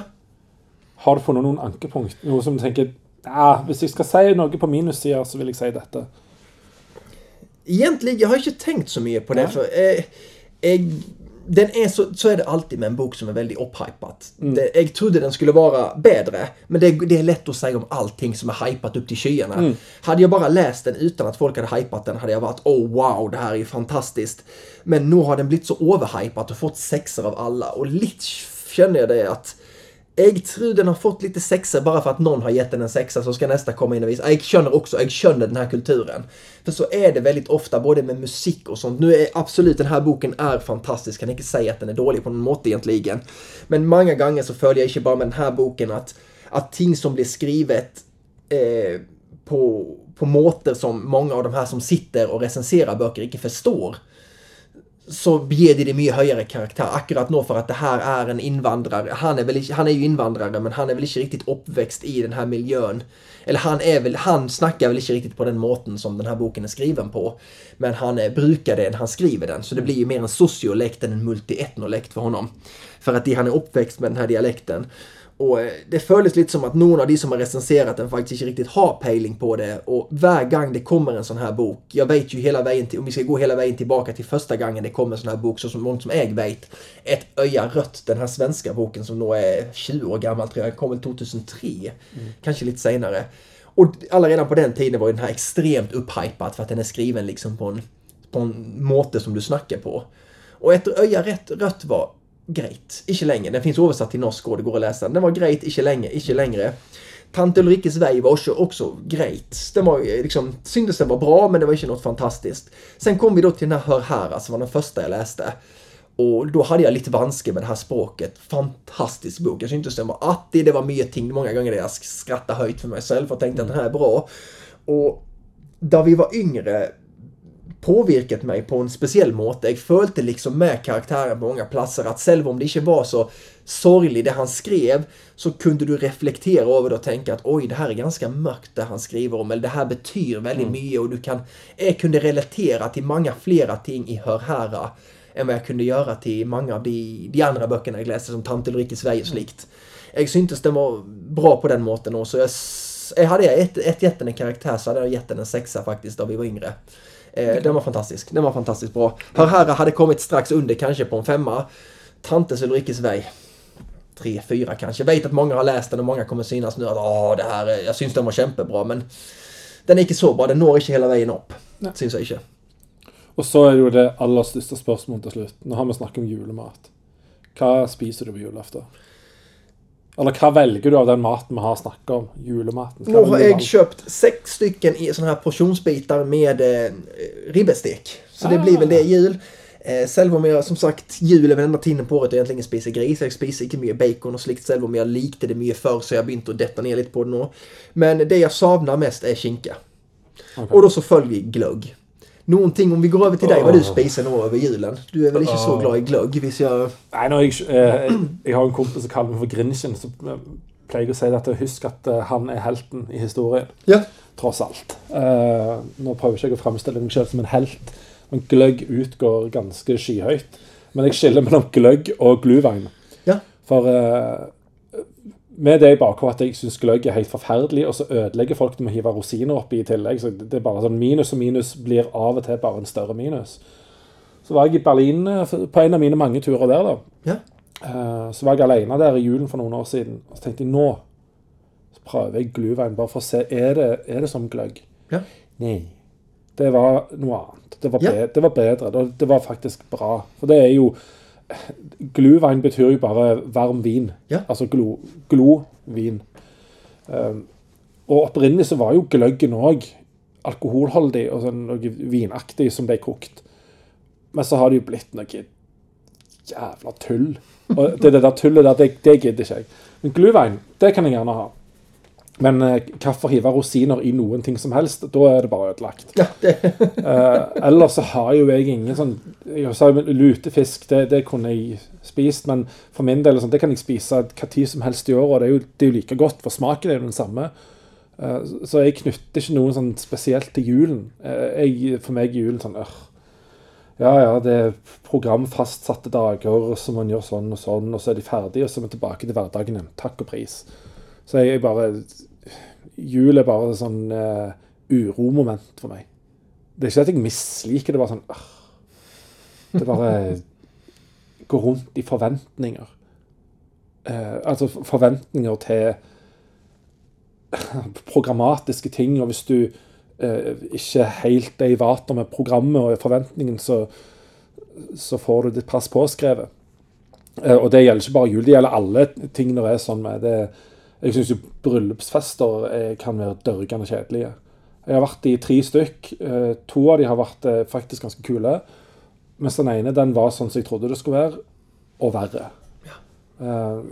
Har du funnet noen ankepunkt? Noe som du tenker ja, Hvis jeg skal si noe på minussida, så vil jeg si dette. Egentligen, jag har inte tänkt så mycket på det. För, eh, jag, den är så, så är det alltid med en bok som är väldigt upphypat. Det, jag trodde den skulle vara bättre, men det, det är lätt att säga om allting som är hypat upp till skyarna. Hade jag bara läst den utan att folk hade hypat den hade jag varit oh wow, det här är ju fantastiskt. Men nu har den blivit så överhypat och fått sexer av alla och lite känner jag det att Äggtruden har fått lite sexa bara för att någon har gett den en sexa så ska nästa komma in och visa. Jag känner också, jag känner den här kulturen. För så är det väldigt ofta både med musik och sånt. Nu är absolut den här boken är fantastisk, kan inte säga att den är dålig på någon mått egentligen. Men många gånger så följer jag inte bara med den här boken att, att ting som blir skrivet eh, på, på måter som många av de här som sitter och recenserar böcker inte förstår så ger det det mycket högre karaktär. Akkurat nog för att det här är en invandrare. Han är, väl, han är ju invandrare men han är väl inte riktigt uppväxt i den här miljön. Eller han är väl, han snackar väl inte riktigt på den måten som den här boken är skriven på. Men han är, brukar det när han skriver den. Så det blir ju mer en sociolekt än en multietnolekt för honom. För att det, han är uppväxt med den här dialekten. Och eh, det följdes lite som att någon av de som har recenserat den faktiskt inte riktigt har pejling på det. Och varje gång det kommer en sån här bok, jag vet ju hela vägen till, om vi ska gå hela vägen tillbaka till första gången det kom en sån här bok, så som långt som jag vet, Ett öja rött, den här svenska boken som då är 20 år gammal tror jag, kom väl 2003, kanske lite senare. Och alla redan på den tiden var den här extremt upphypad för att den är skriven liksom på en, på en måte som du snackar på. Och ett öja rätt, rött var Greit. Inte länge. Den finns översatt till norska och det går att läsa. Den var greit. inte lenge. inte längre. Tante Ulrikes väg var också, också grejt. Den var eh, liksom, syntes den var bra men det var inte något fantastiskt. Sen kom vi då till den här Hör här, som var den första jag läste. Och då hade jag lite vanske med det här språket. Fantastisk bok. Jag syntes den var attig, det var mycket ting. Många gånger där jag skrattade höjt för mig själv och tänkte att den här är bra. Och där vi var yngre påverkat mig på en speciell måte. Jag följde liksom med karaktären på många platser att själv om det inte var så sorgligt det han skrev så kunde du reflektera över det och tänka att oj, det här är ganska mörkt det han skriver om eller det här betyder väldigt mycket och du kan... Jag kunde relatera till många flera ting i Hör hära än vad jag kunde göra till många av de, de andra böckerna jag läste som Tant Ulrika Sverige och slikt. Jag syntes den var bra på den måten och så jag, jag hade jag ett, ett gett den en karaktär så hade jag gett den en sexa faktiskt då vi var yngre. Eh, den var fantastisk. Den var fantastiskt bra. Hör här hade kommit strax under kanske på en femma. Tantes Ulrikes väg. Tre, fyra kanske. Jag vet att många har läst den och många kommer synas nu att Åh, det här, är- jag syns den var kämpebra men den är inte så bra. Den når inte hela vägen upp. Nej. Syns jag inte. Og så er det jo det aller største spørsmålet til slutt. Nå har vi snakket om julemat. Hva spiser du på julaften? Eller hva velger du av den maten vi har snakket om? Julematen. Nu vil har jag köpt sex stycken i såna här portionsbitar med eh, ribbestek. Så det Ah. blir väl det i jul. Eh, själv om jag som sagt jul är väl enda tiden på året jag egentligen spiser gris. Jag spiser inte mycket bacon och slikt själv om jag likte det mycket förr så jag begynt att detta ner lite på det nu. Men det jag savnar mest. Okej. Och då så följer vi glögg. Någonting om vi går över till dig vad du Åh. spiser nu över julen. Du är väl inte så glad i glögg? Hvis jag... Nei, når jeg, eh, jeg har en kompis som kaller meg for Grinchen, eh, pleier å si at husk at eh, han er helten i historien. Ja. Tross alt. Eh, nå prøver ikke jeg å fremstille meg selv som en helt, men gløgg utgår ganske skyhøyt. Men jeg skiller mellom gløgg og gluvein. Ja. For eh, med det i bakhodet at jeg syns gløgg er helt forferdelig, og så ødelegger folk det med å hive rosiner oppi i tillegg. Så det er bare sånn Minus og minus blir av og til bare en større minus. Så var jeg i Berlin eh, på en av mine mange turer der, da. Ja. Eh, Så var jeg alene der i julen for noen år siden. Og så tenkte jeg nå prøver jeg gluvein bare for å se er det, er det som gløgg. Ja. Nei. Det var noe annet. Det var, Ja. be, det var bedre. Det var faktisk bra. For det er jo Gluvein betyr jo bare varm vin. Ja. Altså glo, glovin. Um, og opprinnelig så var jo gløggen òg alkoholholdig og sånn noe vinaktig som ble kokt. Men så har det jo blitt noe jævla tull. Og det, det der tullet der, det, det gidder ikke jeg. Men gluvein, det kan jeg gjerne ha. Men eh, hvorfor hive rosiner i noen ting som helst? Da er det bare ødelagt. Ja, [laughs] Eh, ellers så har jo jeg ingen sånn Jeg sa jo lutefisk, det, det kunne jeg spist, men for min del sånn, det kan jeg spise hva tid som helst i året, det er jo, det er jo like godt, for smaken er jo den samme. Eh, så jeg knytter ikke noe sånn spesielt til julen. Eh, jeg, for meg er julen sånn øh, Ja, ja, det er programfastsatte dager, så man gjør sånn og sånn, og så er de ferdige, og så er vi tilbake til hverdagen igjen. Takk og pris. Så jeg, jeg bare Jul er bare sånn uh, uromoment for meg. Det er ikke at jeg misliker det, bare sånn uh, Det bare går rundt i forventninger. Uh, altså forventninger til [laughs] programmatiske ting, og hvis du eh, ikke helt er i vater med programmet og forventningen, så, så får du ditt pass påskrevet. Eh, og det gjelder ikke bare jul, det gjelder alle ting det er sånn med. Det, jeg syns jo bryllupsfester eh, kan være dørgende kjedelige. Jeg har vært i tre stykk. Eh, to av de har vært eh, faktisk ganske kule. Mens den ene den var sånn som jeg trodde det skulle være, og verre. Eh,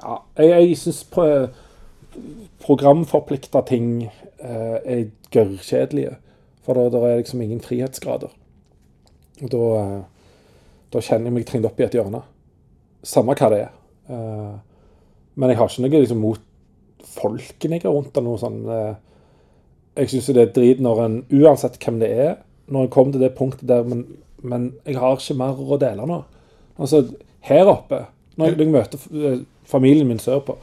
ja, jeg, jeg syns pro programforplikta ting eh, er gørrkjedelige. For da, da er liksom ingen frihetsgrader. Og da, da kjenner jeg meg trinnet opp i et hjørne. Samme hva det er. Men jeg har ikke noe liksom, mot folkene jeg har rundt. eller noe sånn. eh, jeg syns det er drit når en, uansett hvem det er, når en kommer til det punktet der Men, men jeg har ikke mer å dele nå. Altså, her oppe, når jeg, når jeg møter eh, familien min sørpå,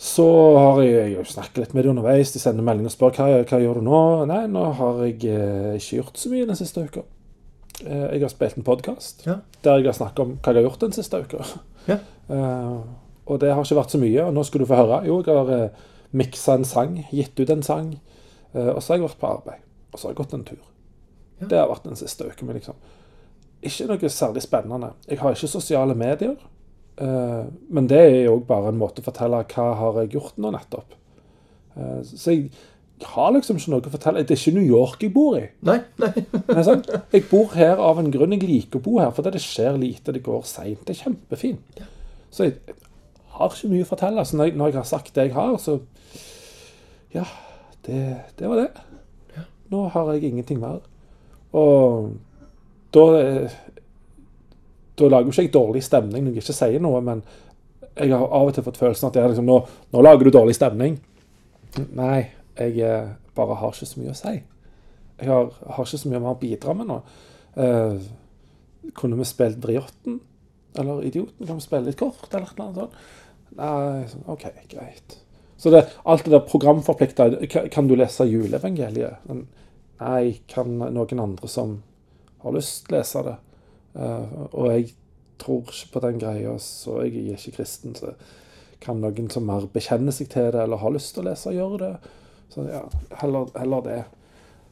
så har jeg, jeg snakket litt med dem underveis. De sender melding og spør hva, hva gjør du nå. Nei, nå har jeg eh, ikke gjort så mye den siste uka. Eh, jeg har spilt en podkast Ja. der jeg har snakket om hva jeg har gjort den siste uka. Ja. Eh, og det har ikke vært så mye. Og nå skal du få høre. Jo, jeg har eh, miksa en sang, gitt ut en sang. Eh, og så har jeg vært på arbeid. Og så har jeg gått en tur. Ja. Det har vært den siste uka mi, liksom. Ikke noe særlig spennende. Jeg har ikke sosiale medier. eh, men det er jo bare en måte å fortelle hva har jeg gjort nå nettopp. Eh, så jeg har liksom ikke noe å fortelle. Det er ikke New York jeg bor i. nei, nei. Jeg bor her av en grunn. Jeg liker å bo her, fordi det skjer lite, det går seint. Det er kjempefint. Så jeg har ikke mye å fortelle. Så når jeg, når jeg har sagt det jeg har, så Ja, det, det var det. Nå har jeg ingenting mer. Og da Da lager jo ikke jeg dårlig stemning når jeg ikke sier noe, men jeg har av og til fått følelsen at liksom, nå, nå lager du dårlig stemning. Nei, jeg eh, bare har ikke så mye å si. Jeg har, har ikke så mye mer å bidra med nå. Eh, kunne vi spilt Vriotten? Eller Idioten? Kan vi spille litt kort? Eller annet sånt? Nei, sånn, OK, greit. Så det, alt det der programforplikta Kan du lese juleevangeliet? Men Nei, kan noen andre som har lyst, lese det? Uh, og jeg tror ikke på den greia, så jeg er ikke kristen. Så kan noen som mer bekjenner seg til det, eller har lyst til å lese, gjøre det? Så ja, heller, heller det.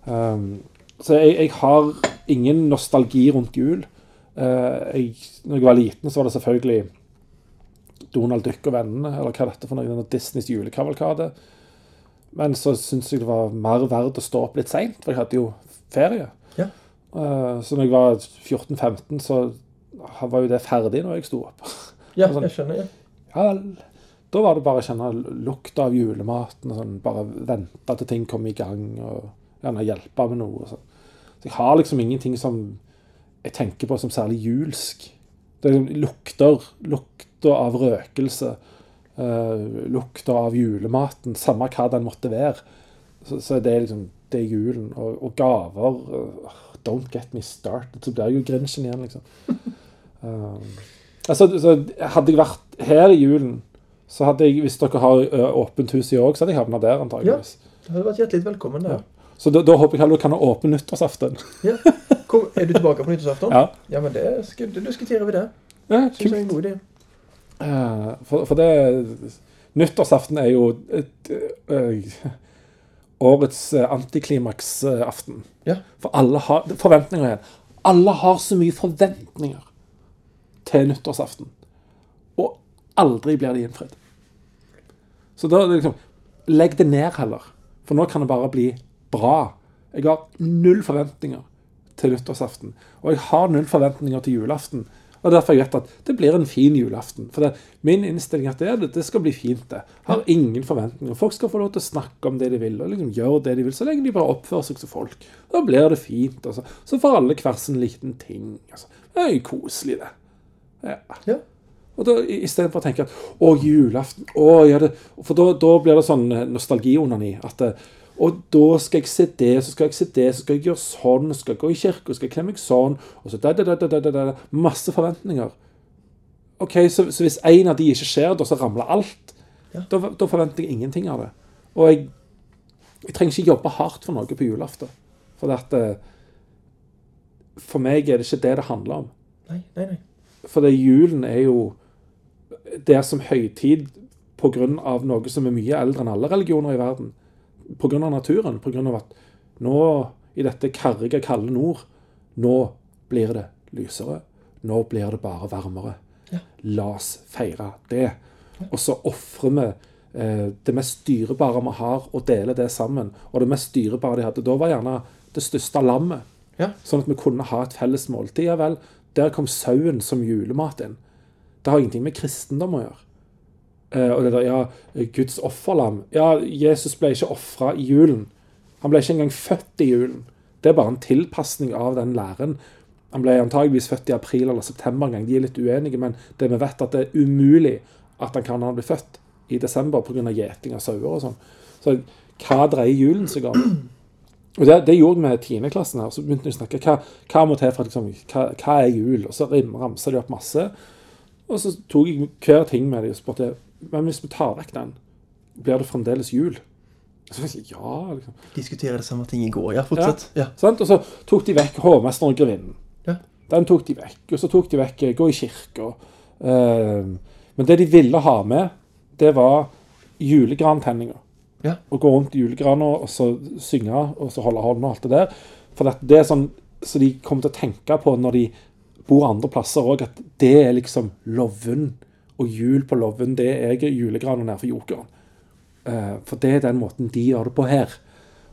Um, så jeg, jeg har ingen nostalgi rundt jul. Eh, uh, jeg, når jeg var liten, så var det selvfølgelig Donald Duck og vennene, eller hva er dette for noe, denne Disneys julekavalkade. Men så syntes jeg det var mer verdt å stå opp litt seint, for jeg hadde jo ferie. Ja. Eh, så når jeg var 14-15, så var jo det ferdig når jeg sto opp. Ja, Sånn. jeg skjønner. Ja. Ja vel. Da var det bare å kjenne lukta av julematen, og sånn, bare vente til ting kom i gang, og gjerne hjelpe med noe. og Sånn. Så jeg har liksom ingenting som jeg tenker på som særlig julsk. Det er liksom lukter, lukter av røkelse, eh, lukter av julematen, samme hva den måtte være. Så, så er det liksom det er julen. Og, og gaver eh, Don't get me started. Så blir jeg jo Grinchen igjen, liksom. Um, [laughs] altså, så hadde jeg vært her i julen, så hadde jeg, hvis dere har ø, åpent hus i år, så hadde jeg havna der, antageligvis. Du hadde vært hjertelig velkommen der. Så da, da håper jeg heller du kan ha åpen nyttårsaften. Ja. Kom, er du tilbake på nyttårsaften? Ja. Ja, men det skal, diskuterer vi det. Ja, Synes jeg er en god idé. Eh, For, for det Nyttårsaften er jo et, ø, årets ø, antiklimaksaften. Ja. For alle har Forventninger igjen. Alle har så mye forventninger til nyttårsaften. Og aldri blir de innfridd. Så da liksom Legg det ned heller. For nå kan det bare bli bra. Jeg har null forventninger til nyttårsaften. Og jeg har null forventninger til julaften. Og derfor jeg vet at det blir en fin julaften. For det, min innstilling er at det, det skal bli fint, det. Har ingen forventninger. Folk skal få lov til å snakke om det de vil, og liksom gjøre det de vil, så lenge de bare oppfører seg som folk. Da blir det fint. Altså. Så får alle hver sin liten ting. Altså. Det er jo koselig, det. Ja. Ja. Og da, Istedenfor å tenke at å, julaften å, ja, det, For da, da blir det sånn nostalgionani. At det, og da skal jeg se det, så skal jeg se det, så skal jeg gjøre sånn, så skal jeg gå i kirka, skal jeg klemme meg sånn og så da, da, da, da, da, da, Masse forventninger. OK, så, så hvis én av de ikke skjer, da så ramler alt. Ja. Da, da forventer jeg ingenting av det. Og jeg, jeg trenger ikke jobbe hardt for noe på julaften. For at eh, For meg er det ikke det det handler om. Nei, nei, nei. For det julen er jo der som høytid pga. noe som er mye eldre enn alle religioner i verden. Pga. naturen. Pga. at nå, i dette karrige, kalde nord, nå blir det lysere. Nå blir det bare varmere. Ja. La oss feire det. Og så ofrer vi eh, det mest dyrebare vi har, og deler det sammen. Og det mest dyrebare de hadde da, var gjerne det største lammet. Ja. Sånn at vi kunne ha et felles måltid. Ja vel, der kom sauen som julemat inn. Det har ingenting med kristendom å gjøre. Eh, og det der, ja, Guds offerlam. Ja, Jesus ble ikke ofra i julen. Han ble ikke engang født i julen. Det er bare en tilpasning av den læren. Han ble antageligvis født i april eller september en gang. De er litt uenige, men det vi vet at det er umulig at han kan ha blitt født i desember pga. gjeting av sauer og sånn. Så hva dreier julen seg om? Og det, det gjorde vi i tiendeklassen her. Så begynte vi å snakke hva, hva må til for liksom, hva, hva er jul? Og så ramsa de opp masse. Og så tok jeg hver ting med dem og spurte men hvis vi tar vekk den, blir det fremdeles jul? Så jeg, ja, liksom. Diskutere samme ting i går, ja. Fortsett. Ja. Sant? Og så tok de vekk hovmesteren og grevinnen. Ja. Den tok de vekk. Og så tok de vekk eh, gå i kirka. Eh, men det de ville ha med, det var julegrantenninger. Ja. Å gå rundt i julegrana og så synge og så holde hånden og alt det der. For det er sånn så de kommer til å tenke på når de bor andre plasser òg, at det er liksom Lovund. Og jul på Lovund, det er julegrana nede for Jokeren. Eh, for det er den måten de gjør det på her.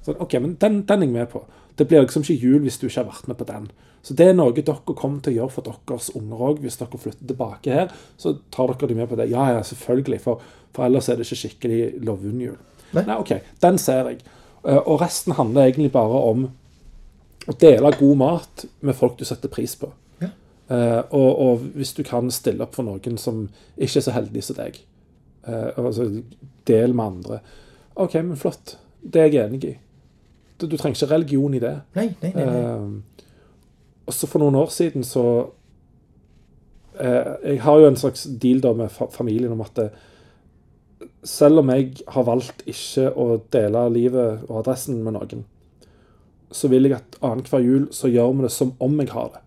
Så, ok, men den, den er jeg med på. Det blir liksom ikke jul hvis du ikke har vært med på den. Så det er noe dere kommer til å gjøre for deres unger òg. Hvis dere flytter tilbake her, så tar dere dem med på det. Ja, ja, selvfølgelig. For, for ellers er det ikke skikkelig Lovund-jul. Nei. Nei, OK, den ser jeg. Eh, Og resten handler egentlig bare om å dele god mat med folk du setter pris på. Eh, og, og hvis du kan stille opp for noen som ikke er så heldig som deg. Eh, altså, del med andre. OK, men flott. Det er jeg enig i. Du, du trenger ikke religion i det. Nei, nei, nei. nei. Eh, og så for noen år siden så Jeg har jo en slags deal da med fa familien om at selv om jeg har valgt ikke å dele livet og adressen med noen, så vil jeg at annenhver jul så gjør vi det som om jeg har det.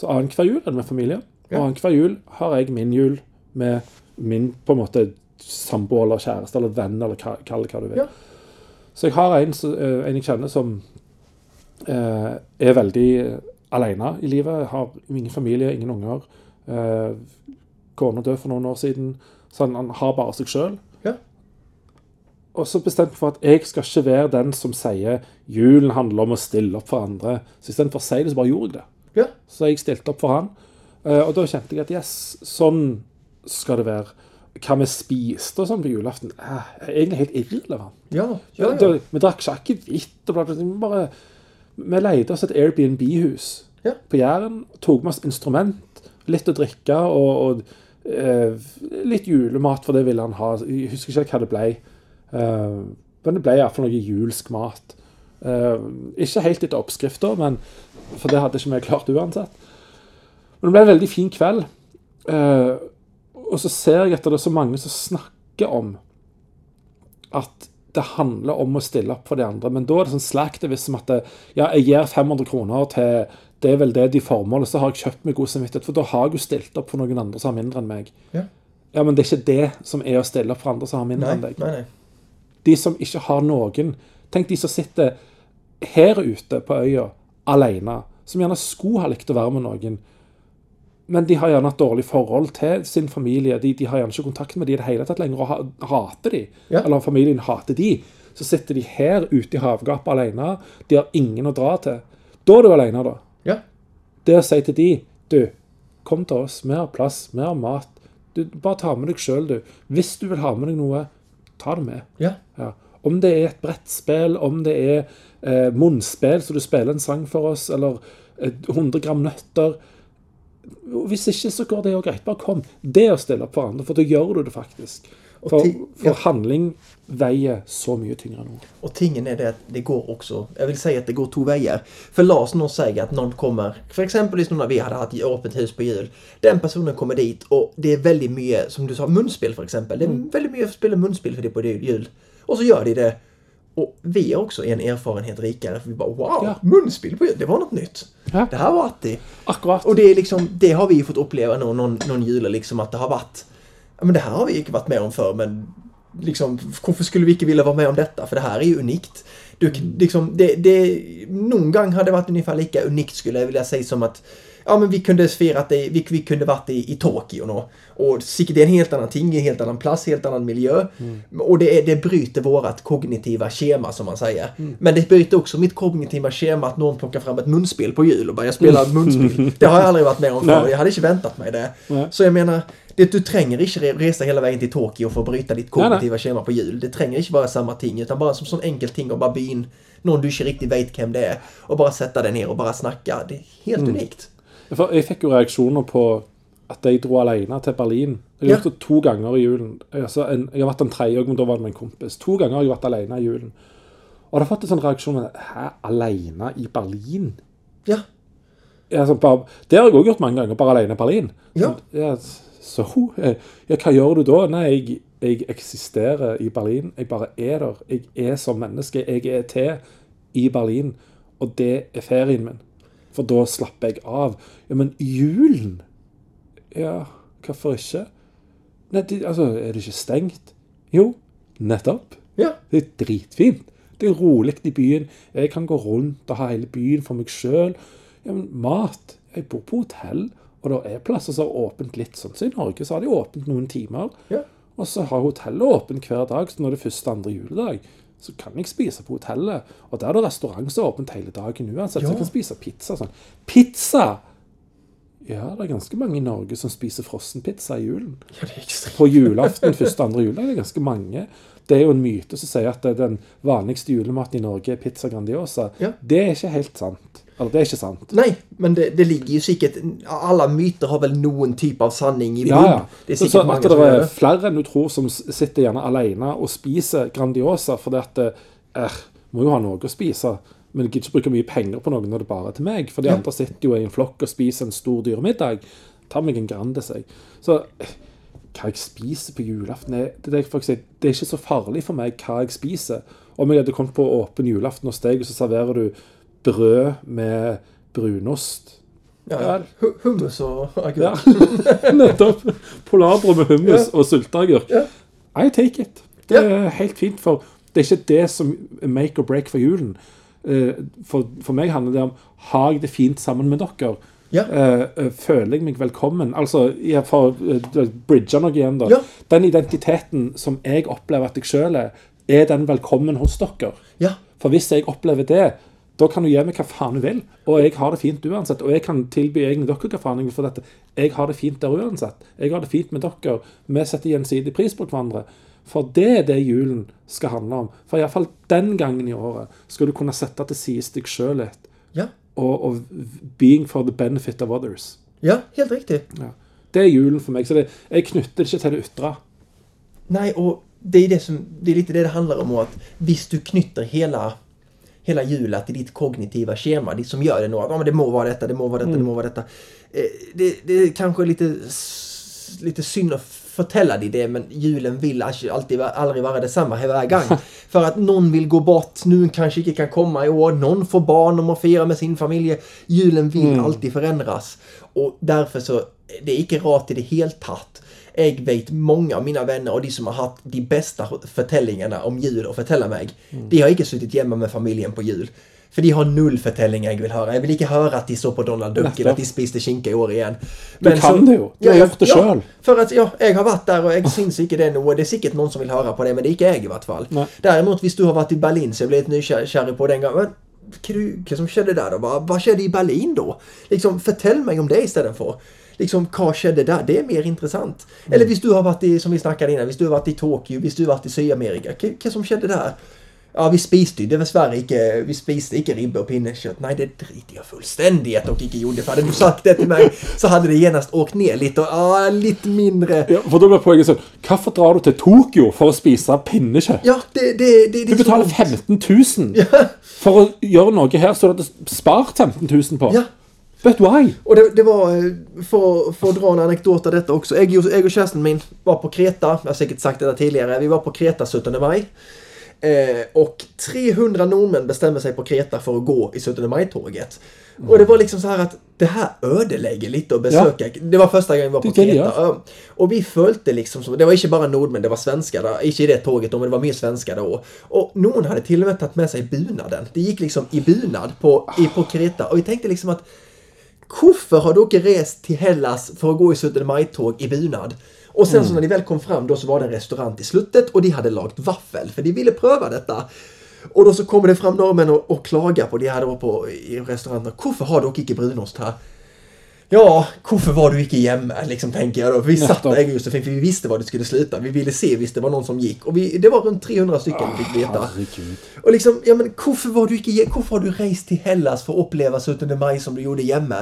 Så annenhver jul er det med familie. Og Ja. annenhver jul har jeg min jul med min på en måte samboer eller kjæreste eller venn eller ka- kall det hva du vil. Ja. Så jeg har en, eh, en jeg kjenner som eh, er veldig alene i livet. Har ingen familie, ingen unger. Eh, Kona døde for noen år siden, så han, han har bare seg sjøl. Ja. Og så bestemte jeg for at jeg skal ikke være den som sier julen handler om å stille opp for andre. Så istedenfor å si det, så bare gjorde jeg det. Ja. Så jeg stilte opp for han. Eh, og da kjente jeg at yes, sånn skal det være. Hva vi spiste og sånn på julaften, eh, er egentlig helt irrelevant. Ja, ja, ja. Vi drakk ikke akevitt og bla, bla, bla. Bare Vi leide oss et Airbnb-hus Ja. på Jæren. Tok med oss instrument, litt å drikke og, og eh, litt julemat, for det ville han ha. Jeg husker ikke hva det ble. Eh, men det ble iallfall noe julsk mat. Eh, ikke helt etter oppskrifta, men for det hadde ikke vi klart uansett. Men det ble en veldig fin kveld. Eh, og så ser jeg etter det så mange som snakker om at det handler om å stille opp for de andre. Men da er det sånn slacktivism at det, ja, jeg gir 500 kroner til det er vel det de formålet, så har jeg kjøpt meg god samvittighet. For da har jeg jo stilt opp for noen andre som har mindre enn meg. Ja. Ja, men det er ikke det som er å stille opp for andre som har mindre Nei, enn deg. nei, nei. De som ikke har noen Tenk de som sitter her ute på øya alene, som gjerne skulle ha likt å være med noen. Men de har gjerne et dårlig forhold til sin familie. De, de har gjerne ikke kontakt med de i det hele tatt lenger og ha, hater de. Ja. Eller familien hater de. Så sitter de her ute i havgapet alene. De har ingen å dra til. Da er du alene, da. Ja. Det å si til de Du, Kom til oss. Har plass. Har mat. Du, bare ta med deg sjøl, du. Hvis du vil ha med deg noe, ta det med. Ja. Ja. Om det er et brettspill, om det er eh, munnspill, så du spiller en sang for oss, eller eh, 100 gram nøtter Hvis ikke, så går det jo greit. Bare kom. Det å stille opp for andre, for da gjør du det faktisk. For, for handling veier så mye tyngre nå. Och tingen är det att det går också, jag vill säga att det går två vägar. För Lars nå säger att någon kommer, för exempelvis nu när vi hade haft öppet hus på jul. Den personen kommer dit och det är väldigt mycket, som du sa, munspel för exempel. Det är väldigt mycket spela munspel för det på jul. Och så gör de det. Och vi är också en erfarenhet rikare för vi bara wow, Ja. munspel på det var något nytt. Ja. Det här var alltid. Akkurat. Och det är liksom, det har vi fått uppleva någon, någon, någon jul liksom att det har varit, ja men det här har vi inte varit med om förr men liksom, varför skulle vi inte vilja vara med om detta? För det här är ju unikt. Du, liksom, det, det, någon gång har det varit ungefär lika unikt skulle jag vilja säga som att Ja men vi kunde firat det, vi, vi kunde varit i, i Tokyo nå. Och det är en helt annan ting, en helt annan plats, helt annan miljö. Och det, är, det bryter vårat kognitiva schema som man säger. Men det bryter också mitt kognitiva schema att någon plockar fram ett munspel på jul och börjar spela munspel. Det har jag aldrig varit med om förr, jag hade inte väntat mig det. Nej. Så jag menar, det, du tränger inte re- resa hela vägen till Tokyo för att bryta ditt kognitiva schema på jul. Det tränger inte vara samma ting, utan bara som sån enkel ting och bara by in någon du inte riktigt vet vem det är och bara sätta dig ner och bara snacka. Det är helt Mm. unikt. For jeg fikk jo reaksjoner på at jeg dro alene til Berlin. Jeg har gjort det to ganger i julen. Altså en, jeg har vært en tredje, men da var det med en kompis. To ganger har jeg vært alene i julen. Og da har fått en sånn reaksjon med Hæ, alene i Berlin? Ja, Ja, altså, bare, det har jeg òg gjort mange ganger, bare alene i Berlin. Ja. Ja, så eh, ja, hva gjør du da? Nei, jeg, jeg eksisterer i Berlin. Jeg bare er der. Jeg er som menneske. Jeg er til i Berlin. Og det er ferien min. For da slapper jeg av. Ja, men julen Ja, hvorfor ikke? Nei, det, altså, er det ikke stengt? Jo, nettopp. ja, Det er dritfint. Det er rolig i byen. Jeg kan gå rundt og ha hele byen for meg sjøl. Ja, men mat Jeg bor på hotell, og det er plasser som har åpent litt sånn. Så i Norge så har de åpent noen timer. ja. Og så har hotellet åpent hver dag. Så når det er første andre juledag, så kan jeg spise på hotellet. Og der er det restaurant som er åpent hele dagen uansett. Så Ja. jeg kan spise pizza sånn. Pizza! Ja, det er ganske mange i Norge som spiser frossenpizza i julen ja det är extremt. på julaften, første andre juledag. Det er ganske mange. Det er jo en myte som sier at den vanligste julematen i Norge er pizza Grandiosa. Ja. Det er ikke helt sant. Eller det er ikke sant. Nej, men det, det ligger ju säkert, alla myter har väl någon typ av sanning i Ja, ja. Det är Så, säkert så många at det er det. flere enn du tror som sitter gjerne alene og spiser Grandiosa fordi at eh, Må jo ha noe å spise. Men jeg gidder ikke bruke mye penger på noe når det bare er til meg. For de Ja. andre sitter jo i en flokk og spiser en stor dyremiddag. Ta meg en Grandis, jeg. Så hva jeg spiser på julaften det, det, det er ikke så farlig for meg hva jeg spiser. Om jeg hadde kommet på åpen julaften hos deg, og så serverer du brød med brunost Ja, Ja. hu- hummus och agurk. Ja, [laughs] nettopp. Polarbrød med hummus og sylteagurk. Ja. I take it. Det er helt fint, for det er ikke det som make or break for julen. Eh, For, for meg handler det om har jeg det fint sammen med dere. Ja. Eh, eh, føler jeg meg velkommen? Altså, jeg får uh, bridge noe igjen, da. Ja. Den identiteten som jeg opplever at jeg sjøl er, er den velkommen hos dere? Ja, For hvis jeg opplever det, da kan du gi meg hva faen du vil. Og jeg har det fint uansett. Og jeg kan tilby egentlig dere hva faen jeg vil for dette. Jeg har det fint der uansett. Jeg har det fint med dere. Vi setter gjensidig pris på hverandre. For det er det julen skal handle om. For iallfall den gangen i året skal du kunne sette til side deg sjøl litt. ja, Og, og being for the benefit of others. ja, helt riktigt. Ja. Det er julen for meg. Så det, jeg knytter det ikke til det ytre. Nej, och det är, det, som, det är lite det det handlar om. Att visst, du knyter hela, hela hjulet till ditt kognitiva schema, det som gör det nog. Att, ja, men det må vara detta, det må vara detta, det må vara detta. Eh, det, det är kanske lite, lite synd att förtälla dig det, men julen vill alltså alltid, aldrig vara detsamma hela gång. [laughs] För att någon vill gå bort, nu kanske inte kan komma i år, någon får barn och må fira med sin familj. Julen vill alltid förändras. Och därför så, det är inte rart i det helt tatt. Jag vet många av mina vänner och de som har haft de bästa förtällningarna om jul att förtälla mig. De har inte suttit hemma med familjen på jul. För de har noll förtällningar jag vill höra. Jag vill inte höra att de står på Donald Duck eller att de spiste skinka i år igen. Du kan det jo. Du har gjort det sjøl. För att ja, jag har varit där och jag syns inte det nog. Det är säkert någon som vill höra på det, men det är inte jag i vart fall. Nej. Däremot, hvis du har varit i Berlin så jag blev lite nykär på den gången. Men hva som skjedde der, da? Hva, hva skjedde i Berlin, da? Liksom, Fortell meg om det istedenfor. Liksom, hva skjedde der? Det er mer interessant. Eller hvis du har vært i som vi snakket innan, hvis du har vært i Tokyo, hvis du har vært i Syd-Amerika, hva som skjedde der? Ja, vi spiste jo dessverre ikke Vi spiste ikke ribbe og pinnekjøtt. Nei, det driter jeg fullstendig i at dere ikke gjorde. For hadde du sagt det til meg, så hadde det genast åkt ned litt. Og ah, litt mindre Ja, for da blir poenget sånn Hvorfor drar du til Tokyo for å spise pinnekjøtt? Ja, det, det, det, Du så dumt. 15 000 for å gjøre noe her så du hadde spart 15 000 på. Ja. But why? Og det, det var, eh, for, for å dra en anekdote av dette også jeg, jeg og kjæresten min var på Kreta. Jeg har sikkert sagt det tidligere. Vi var på Kreta 17. mai. Eh, och 300 nordmenn bestämmer sig på Kreta för att gå i 17 maj-tåget. Och det var liksom så här att det här ödelägger lite att besöka. Det var första gången vi var på det Kreta. Ja. Och vi följde liksom, som, det var inte bara nordmän, det var svenskar där. Inte i det tåget men det var mer svenskar då. Och någon hade till och med tagit med sig bunaden. Det gick liksom i bunad på, i, på Kreta. Och vi tänkte liksom att Hvorfor har dere rest til Hellas for å gå i 17. mai-tog i bunad? Och sen så när de väl kom fram då så var det en restaurant i slutet och de hade lagt vaffel för de ville pröva detta. Och då så kommer det fram norrmän och, och klagar på de här då på i restauranten. Varför har dere ikke brunost här? Ja, hvorfor var du ikke hjemme? Liksom, tenker jeg da. For vi satt jeg og Josefin, for vi visste hva det skulle slutte. Vi ville se hvis det var noen som gikk. Og vi, det var rundt 300 stykker vi fikk vite. Herregud. Og liksom, ja, men hvorfor, var du ikke, hje- hvorfor har du reist til Hellas for å oppleve 17. mai som du gjorde hjemme?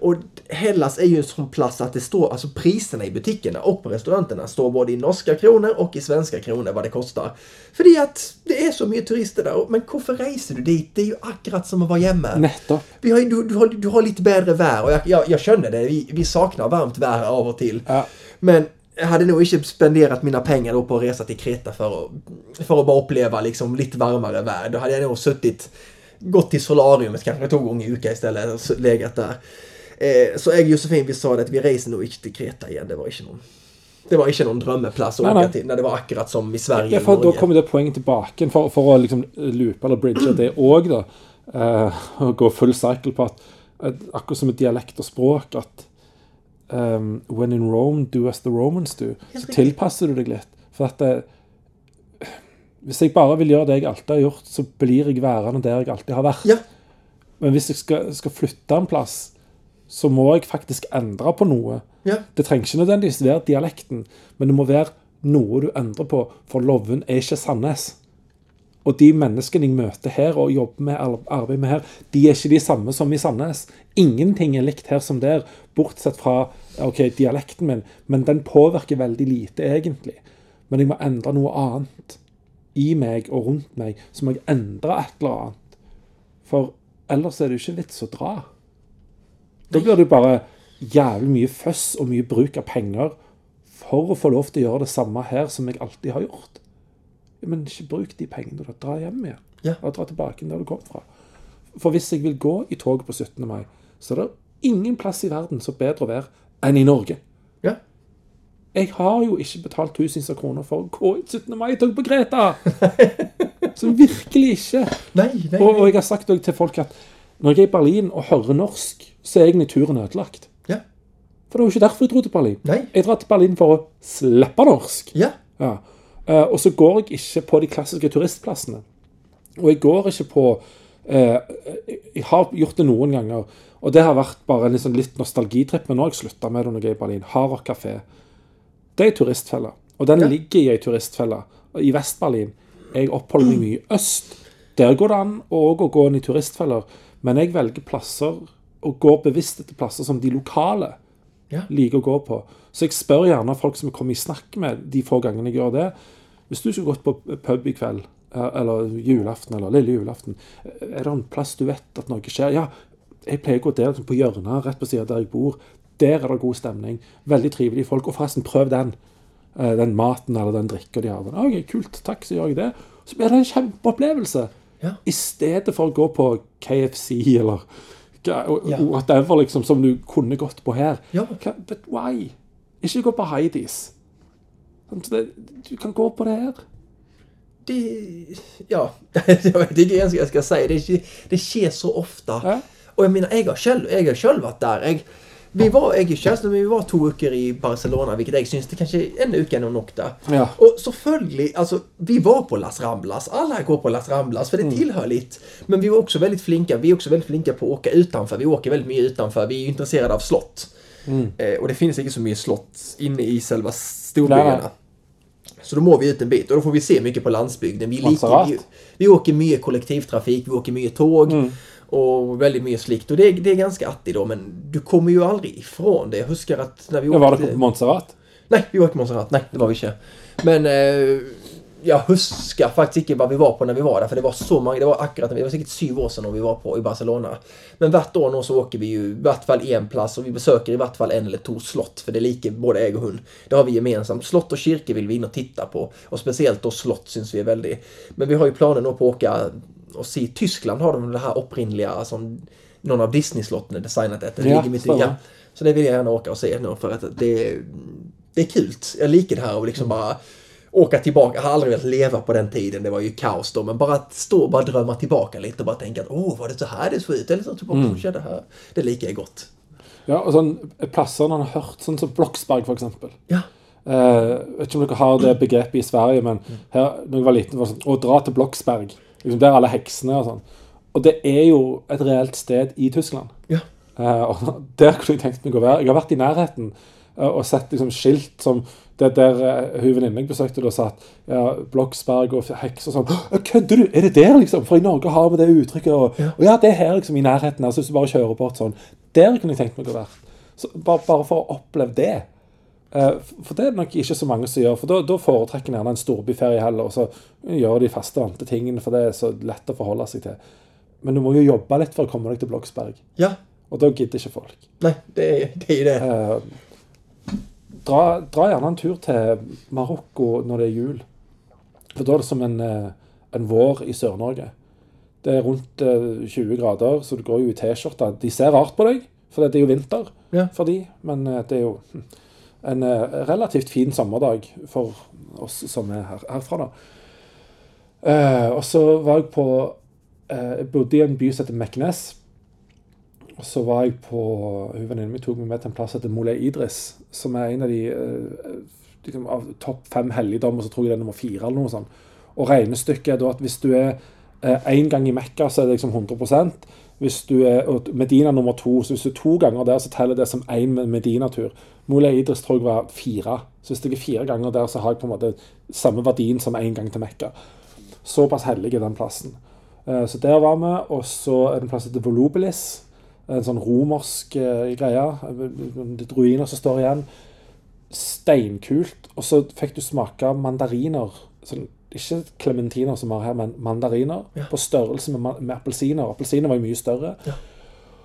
Og Hellas er jo en sånn plass at det står, altså prisene i butikkene og på restaurantene står både i norske kroner og i svenske kroner hva det koster. Fordi at det er så mye turister der. Men hvorfor reiser du dit? Det er jo akkurat som hjemme. Nettopp. Vi har, du, du, har, du har lite bättre vær, og jeg, jeg, jeg skjønner det. Vi, vi saknar varmt vær av og til. Ja. Men jeg hadde nog ikke spendert mine penger då på å reise til Kreta for å, for å bare oppleve liksom, litt varmere vær. Da hadde jeg nog suttit, gått til solariumet kanskje to ganger i uka istället s- legat der. Eh, så jeg og Josefin vi sa det at vi reiser nog ikke til Kreta igjen. Det var ikke noen det var ikke noen drømmeplass å Nei, åke nei. til. Nei, det var akkurat som i Sverige Ja, da Norge. kommer det poenget tilbake for, for å liksom loope eller bridge det òg, da. og gå full cycle på at, at akkurat som med dialekt og språk at um, When in Rome, do as the Romans do. Så tilpasser du deg litt. For at det, Hvis jeg bare vil gjøre det jeg alltid har gjort, så blir jeg værende der jeg alltid har vært. Ja, Men hvis jeg skal, skal flytte en plass, så må jeg faktisk endre på noe. ja, Det trenger ikke nødvendigvis være dialekten, men det må være noe du endrer på, for Loven er ikke Sandnes. Og de menneskene jeg møter her og jobber med, arbeider med her, de er ikke de samme som i Sandnes. Ingenting er likt her som der, bortsett fra ok, dialekten min, men den påvirker veldig lite, egentlig. Men jeg må endre noe annet i meg og rundt meg, så må jeg endre et eller annet. For ellers er det jo ikke vits å dra. Da blir det jo bare jævlig mye føss og mye bruk av penger for å få lov til å gjøre det samme her som jeg alltid har gjort. Men ikke bruk de pengene, da. Dra hjem igjen. Ja. Og dra tilbake der du kom fra. For hvis jeg vil gå i toget på 17. mai, så er det ingen plass i verden som bedre å være enn i Norge. ja. Jeg har jo ikke betalt tusenvis av kroner for å gå i et 17. mai-tog på Greta! [laughs] Så virkelig ikke. Nei, nei, Og, og nei. jeg har sagt til folk at når jeg er i Berlin og hører norsk, så er egentlig turen ødelagt. Ja. For det var jo ikke derfor jeg dro til Berlin. Nei. Jeg drar til Berlin for å slippe norsk. Ja. Ja. Eh, og så går jeg ikke på de klassiske turistplassene. Og jeg går ikke på eh, Jeg har gjort det noen ganger, og det har vært bare en liksom litt nostalgitripp, men nå har jeg slutta med det når jeg er i Berlin. Harrock kafé. Det er ei turistfelle, og den Ja. ligger i ei turistfelle i Vest-Berlin. Jeg oppholder meg mye øst. Der går det an òg å gå inn i turistfeller, men jeg velger plasser og går bevisst etter plasser som de lokale Ja. liker å gå på. Så jeg spør gjerne folk som jeg kommer i snakk med de få gangene jeg gjør det. Hvis du skulle gått på pub i kveld, eh, eller julaften, eller lille julaften, eh, er det en plass du vet at noe skjer? Ja, jeg pleier å gå der liksom på hjørnet, rett på siden der jeg bor. Der er det god stemning. Veldig trivelige folk. Og forresten, prøv den. Eh, Den maten eller den drikka de har. Den. OK, kult, takk, så gjør jeg det. Så blir det en kjempeopplevelse. Ja. I stedet for å gå på KFC eller hva- Ja. whatever, liksom, som du kunne gått på her. Ja. Hva- But why? Ikke gå på Heidis. Sånn, så det- Du kan gå på det her. det Ja, [laughs] jeg vet ikke hva jeg skal si. Det, ikke, det skjer så ofte. Ja. Og jeg mener, jeg har selv, jeg har selv vært der. Jeg, Vi var, og kjæresten vi var to uker i Barcelona, hvilket jeg syns det kanskje er en uke nok. da. Ja. Og selvfølgelig, altså, vi var på Las Ramblas. Alla går på Las Ramblas, for det Mm. tillhör litt. Men vi var også veldig flinke vi er også veldig flinke på å åke utenfor. Vi åker veldig mye utenfor. Vi er intresserade av slott. Mm. Eh, og det finnes ikke så mye slott inne i storbyene. nei. Så da må vi ut en bit, og da får vi se mye på landsbygden. Vi, liker, vi, vi åker mye kollektivtrafikk, vi åker mye tog. Mm. Og veldig mye slikt. Og det, er- det er ganske artig, da, men du kommer jo aldri ifrån det. Jeg husker at når vi Ja, var åkte dere på Montserrat? Nei, vi var på Montserrat. Nei, det var vi ikke. Men eh, jeg husker faktisk ikke hva vi var på når vi var der, for det var så mange. Det var akkurat, det var sikkert syv år når vi var på i Barcelona. Men hvert år så åker vi jo i hvert fall én plass, og vi besøker i hvert fall en eller to slott, for det liker både jeg og hun. Det har vi gemensamt. Slott og kirke vil vi inn og titte på, og spesielt da slott syns vi er veldig Men vi har jo planer nå på å åke og si Tyskland har de det her opprinnelige sånn, Noen av Disney-slottene designet etter. Det Ja, ligger mitt i- ja. Så det vill jag gärna åka och se nu för att det, det är kul. Jag liker det här och liksom bara åka tillbaka. Jag har aldrig velat leva på den tiden. Det var ju kaos då. Men bara att stå och bara drömma tillbaka lite och bara tänka att åh, var det så här det såg ut? Eller så typ, mm. det här. Det liker jag gott. Ja, og sånn plasser man har hørt, sånn som Bloksberg, for eksempel. Ja. Eh, vet ikke om dere har det begrepet i Sverige, men her når jeg var liten, var det sånn Å dra til Bloksberg. Liksom, der er alle heksene og sånn. Og det er jo et reelt sted i Tyskland. Ja. Eh, og [laughs] der kunne jeg tenkt meg å være. Jeg har vært i nærheten eh, og sett liksom skilt som det der uh, hun venninnen jeg besøkte, da sa at ja, Bloksberg og heks og sånn. «Å, Kødder du? Er det der, liksom? For i Norge har vi det uttrykket. Og ja, og ja det er her, liksom, i nærheten. Altså, hvis du bare kjører bort sånn. Der kunne jeg tenkt meg å være. Så, bare, bare for å oppleve det. Eh, For det er nok ikke så mange som gjør. For da, da foretrekker en gjerne en storbyferie heller. Og så gjør de faste vante tingene, for det er så lett å forholde seg til. Men du må jo jobbe litt for å komme deg til Bloksberg. Ja. Og da gidder ikke folk. Nej, det, är- det ju det. Eh, dra, dra gjerne en tur til Marokko når det er jul. For da er det som en, eh, en vår i Sør-Norge. Det er rundt eh, 20 grader, så du går jo i T-skjorte. De ser rart på deg, for det er jo vinter Ja. for de, men eh, det er jo hm, en eh, relativt fin sommerdag for oss som er her, herfra, da. Eh, og så var jeg på eh, Jeg bodde i en by som heter Meknes. Og så var jeg på Hun venninnen min tok meg med til en plass som heter Molay Idris, som er en av de liksom, av topp fem helligdommer, så tror jeg det er nummer fire eller noe sånt. Og regnestykket er da at hvis du er én gang i Mekka, så er det liksom 100 Hvis du er Medina nummer to, så hvis du er to ganger der, så teller det som én Medina-tur. Molay Idris tror jeg var fire. Så hvis jeg er fire ganger der, så har jeg på en måte samme verdien som én gang til Mekka. Såpass hellig er den plassen. Eh, så der var vi. Og så er det en plass som heter Volubilis. En sånn romersk eh, greie. Eh, litt ruiner som står igjen. Steinkult. Og så fikk du smake mandariner. Sånn, ikke klementiner som vi har her, men mandariner. Ja. På størrelse med, med appelsiner. Appelsiner var jo mye større. Ja.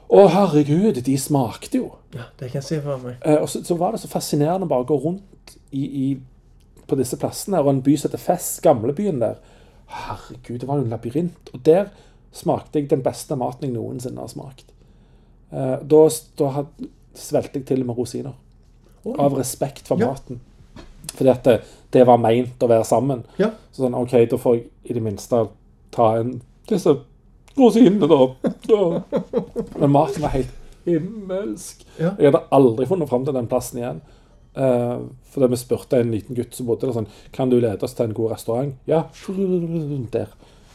Å, herregud, de smakte jo. Ja, det kan jag se för mig. Eh, og så, så var det så fascinerende bare å gå rundt i, i, på disse plassene. Og en by som heter Fess, gamlebyen der. Herregud, det var jo en labyrint. Og der smakte jeg den beste maten jeg noensinne har smakt. Eh, da da had, svelgte jeg til med rosiner. Oi. Av respekt for Ja. maten. Fordi at det, det var meint å være sammen. Ja. Så sånn, OK, da får jeg i det minste ta en disse rosinene, da. da. Men maten var helt himmelsk. Ja. Jeg hadde aldri funnet fram til den plassen igjen. Uh, fordi vi spurte en liten gutt som bodde der sånn Kan du lede oss til en god restaurant? Ja. Der.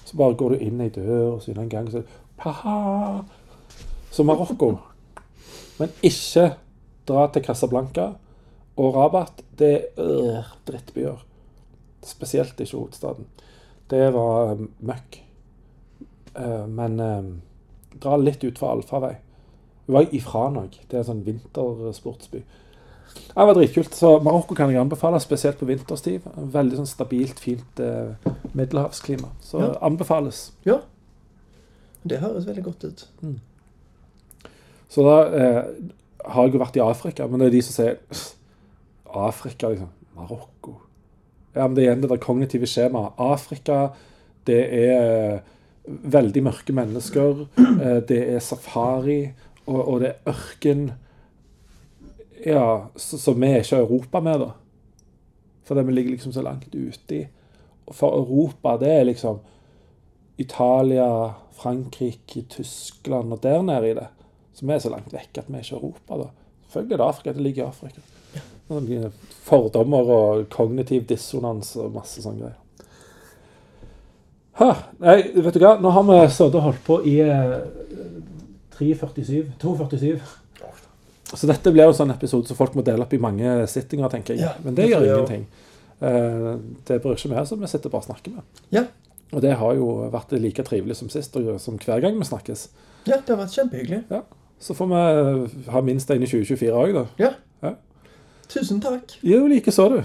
Så bare går du inn ei dør, og så inn en gang, så Paha. Så Marokko. Men ikke dra til Casablanca og Rabat. Det er drittbyer. Spesielt ikke hovedstaden. Det var eh, møkk. Eh, men eh, dra litt ut fra allfarvei. Vi var i Franag. Det er en sånn vintersportsby. Det var dritkult. Så Marokko kan jeg anbefale, spesielt på vinterstid. Veldig sånn stabilt, fint eh, middelhavsklima. Så Ja. anbefales. Ja. Det høres veldig godt ut. Så da eh, har jeg jo vært i Afrika, men det er de som sier «Pff, Afrika, liksom. Marokko. Ja, men det er igjen det der kognitive skjemaet. Afrika, det er eh, veldig mørke mennesker. Eh, det er safari, og, og det er ørken. Ja, så, så vi er ikke Europa med, da. Fordi vi ligger liksom så langt uti for Europa, det er liksom Italia, Frankrike, Tyskland og der nede i det. Så vi er så langt vekk at vi er ikke Europa, da. Selvfølgelig er det Afrika. Det ligger i Afrika. Fordommer og kognitiv dissonans og masse sånne greier. Ha, nei, vet du hva? Nå har vi sittet og holdt på i eh, 3.47. 2.47. Så dette blir jo en sånn episode som folk må dele opp i mange sittinger, tenker jeg. Ja, Men det det gjør ingenting. Eh, det bryr ikke vi oss om. Vi sitter bare og snakker med. Ja. Og det har jo vært like trivelig som sist, og som hver gang vi snakkes. ja, det har vært kjempehyggelig. Ja. Så får vi ha minst en i 2024 òg, da. Ja. Ja. Tusen tack! Jo, lika sa du.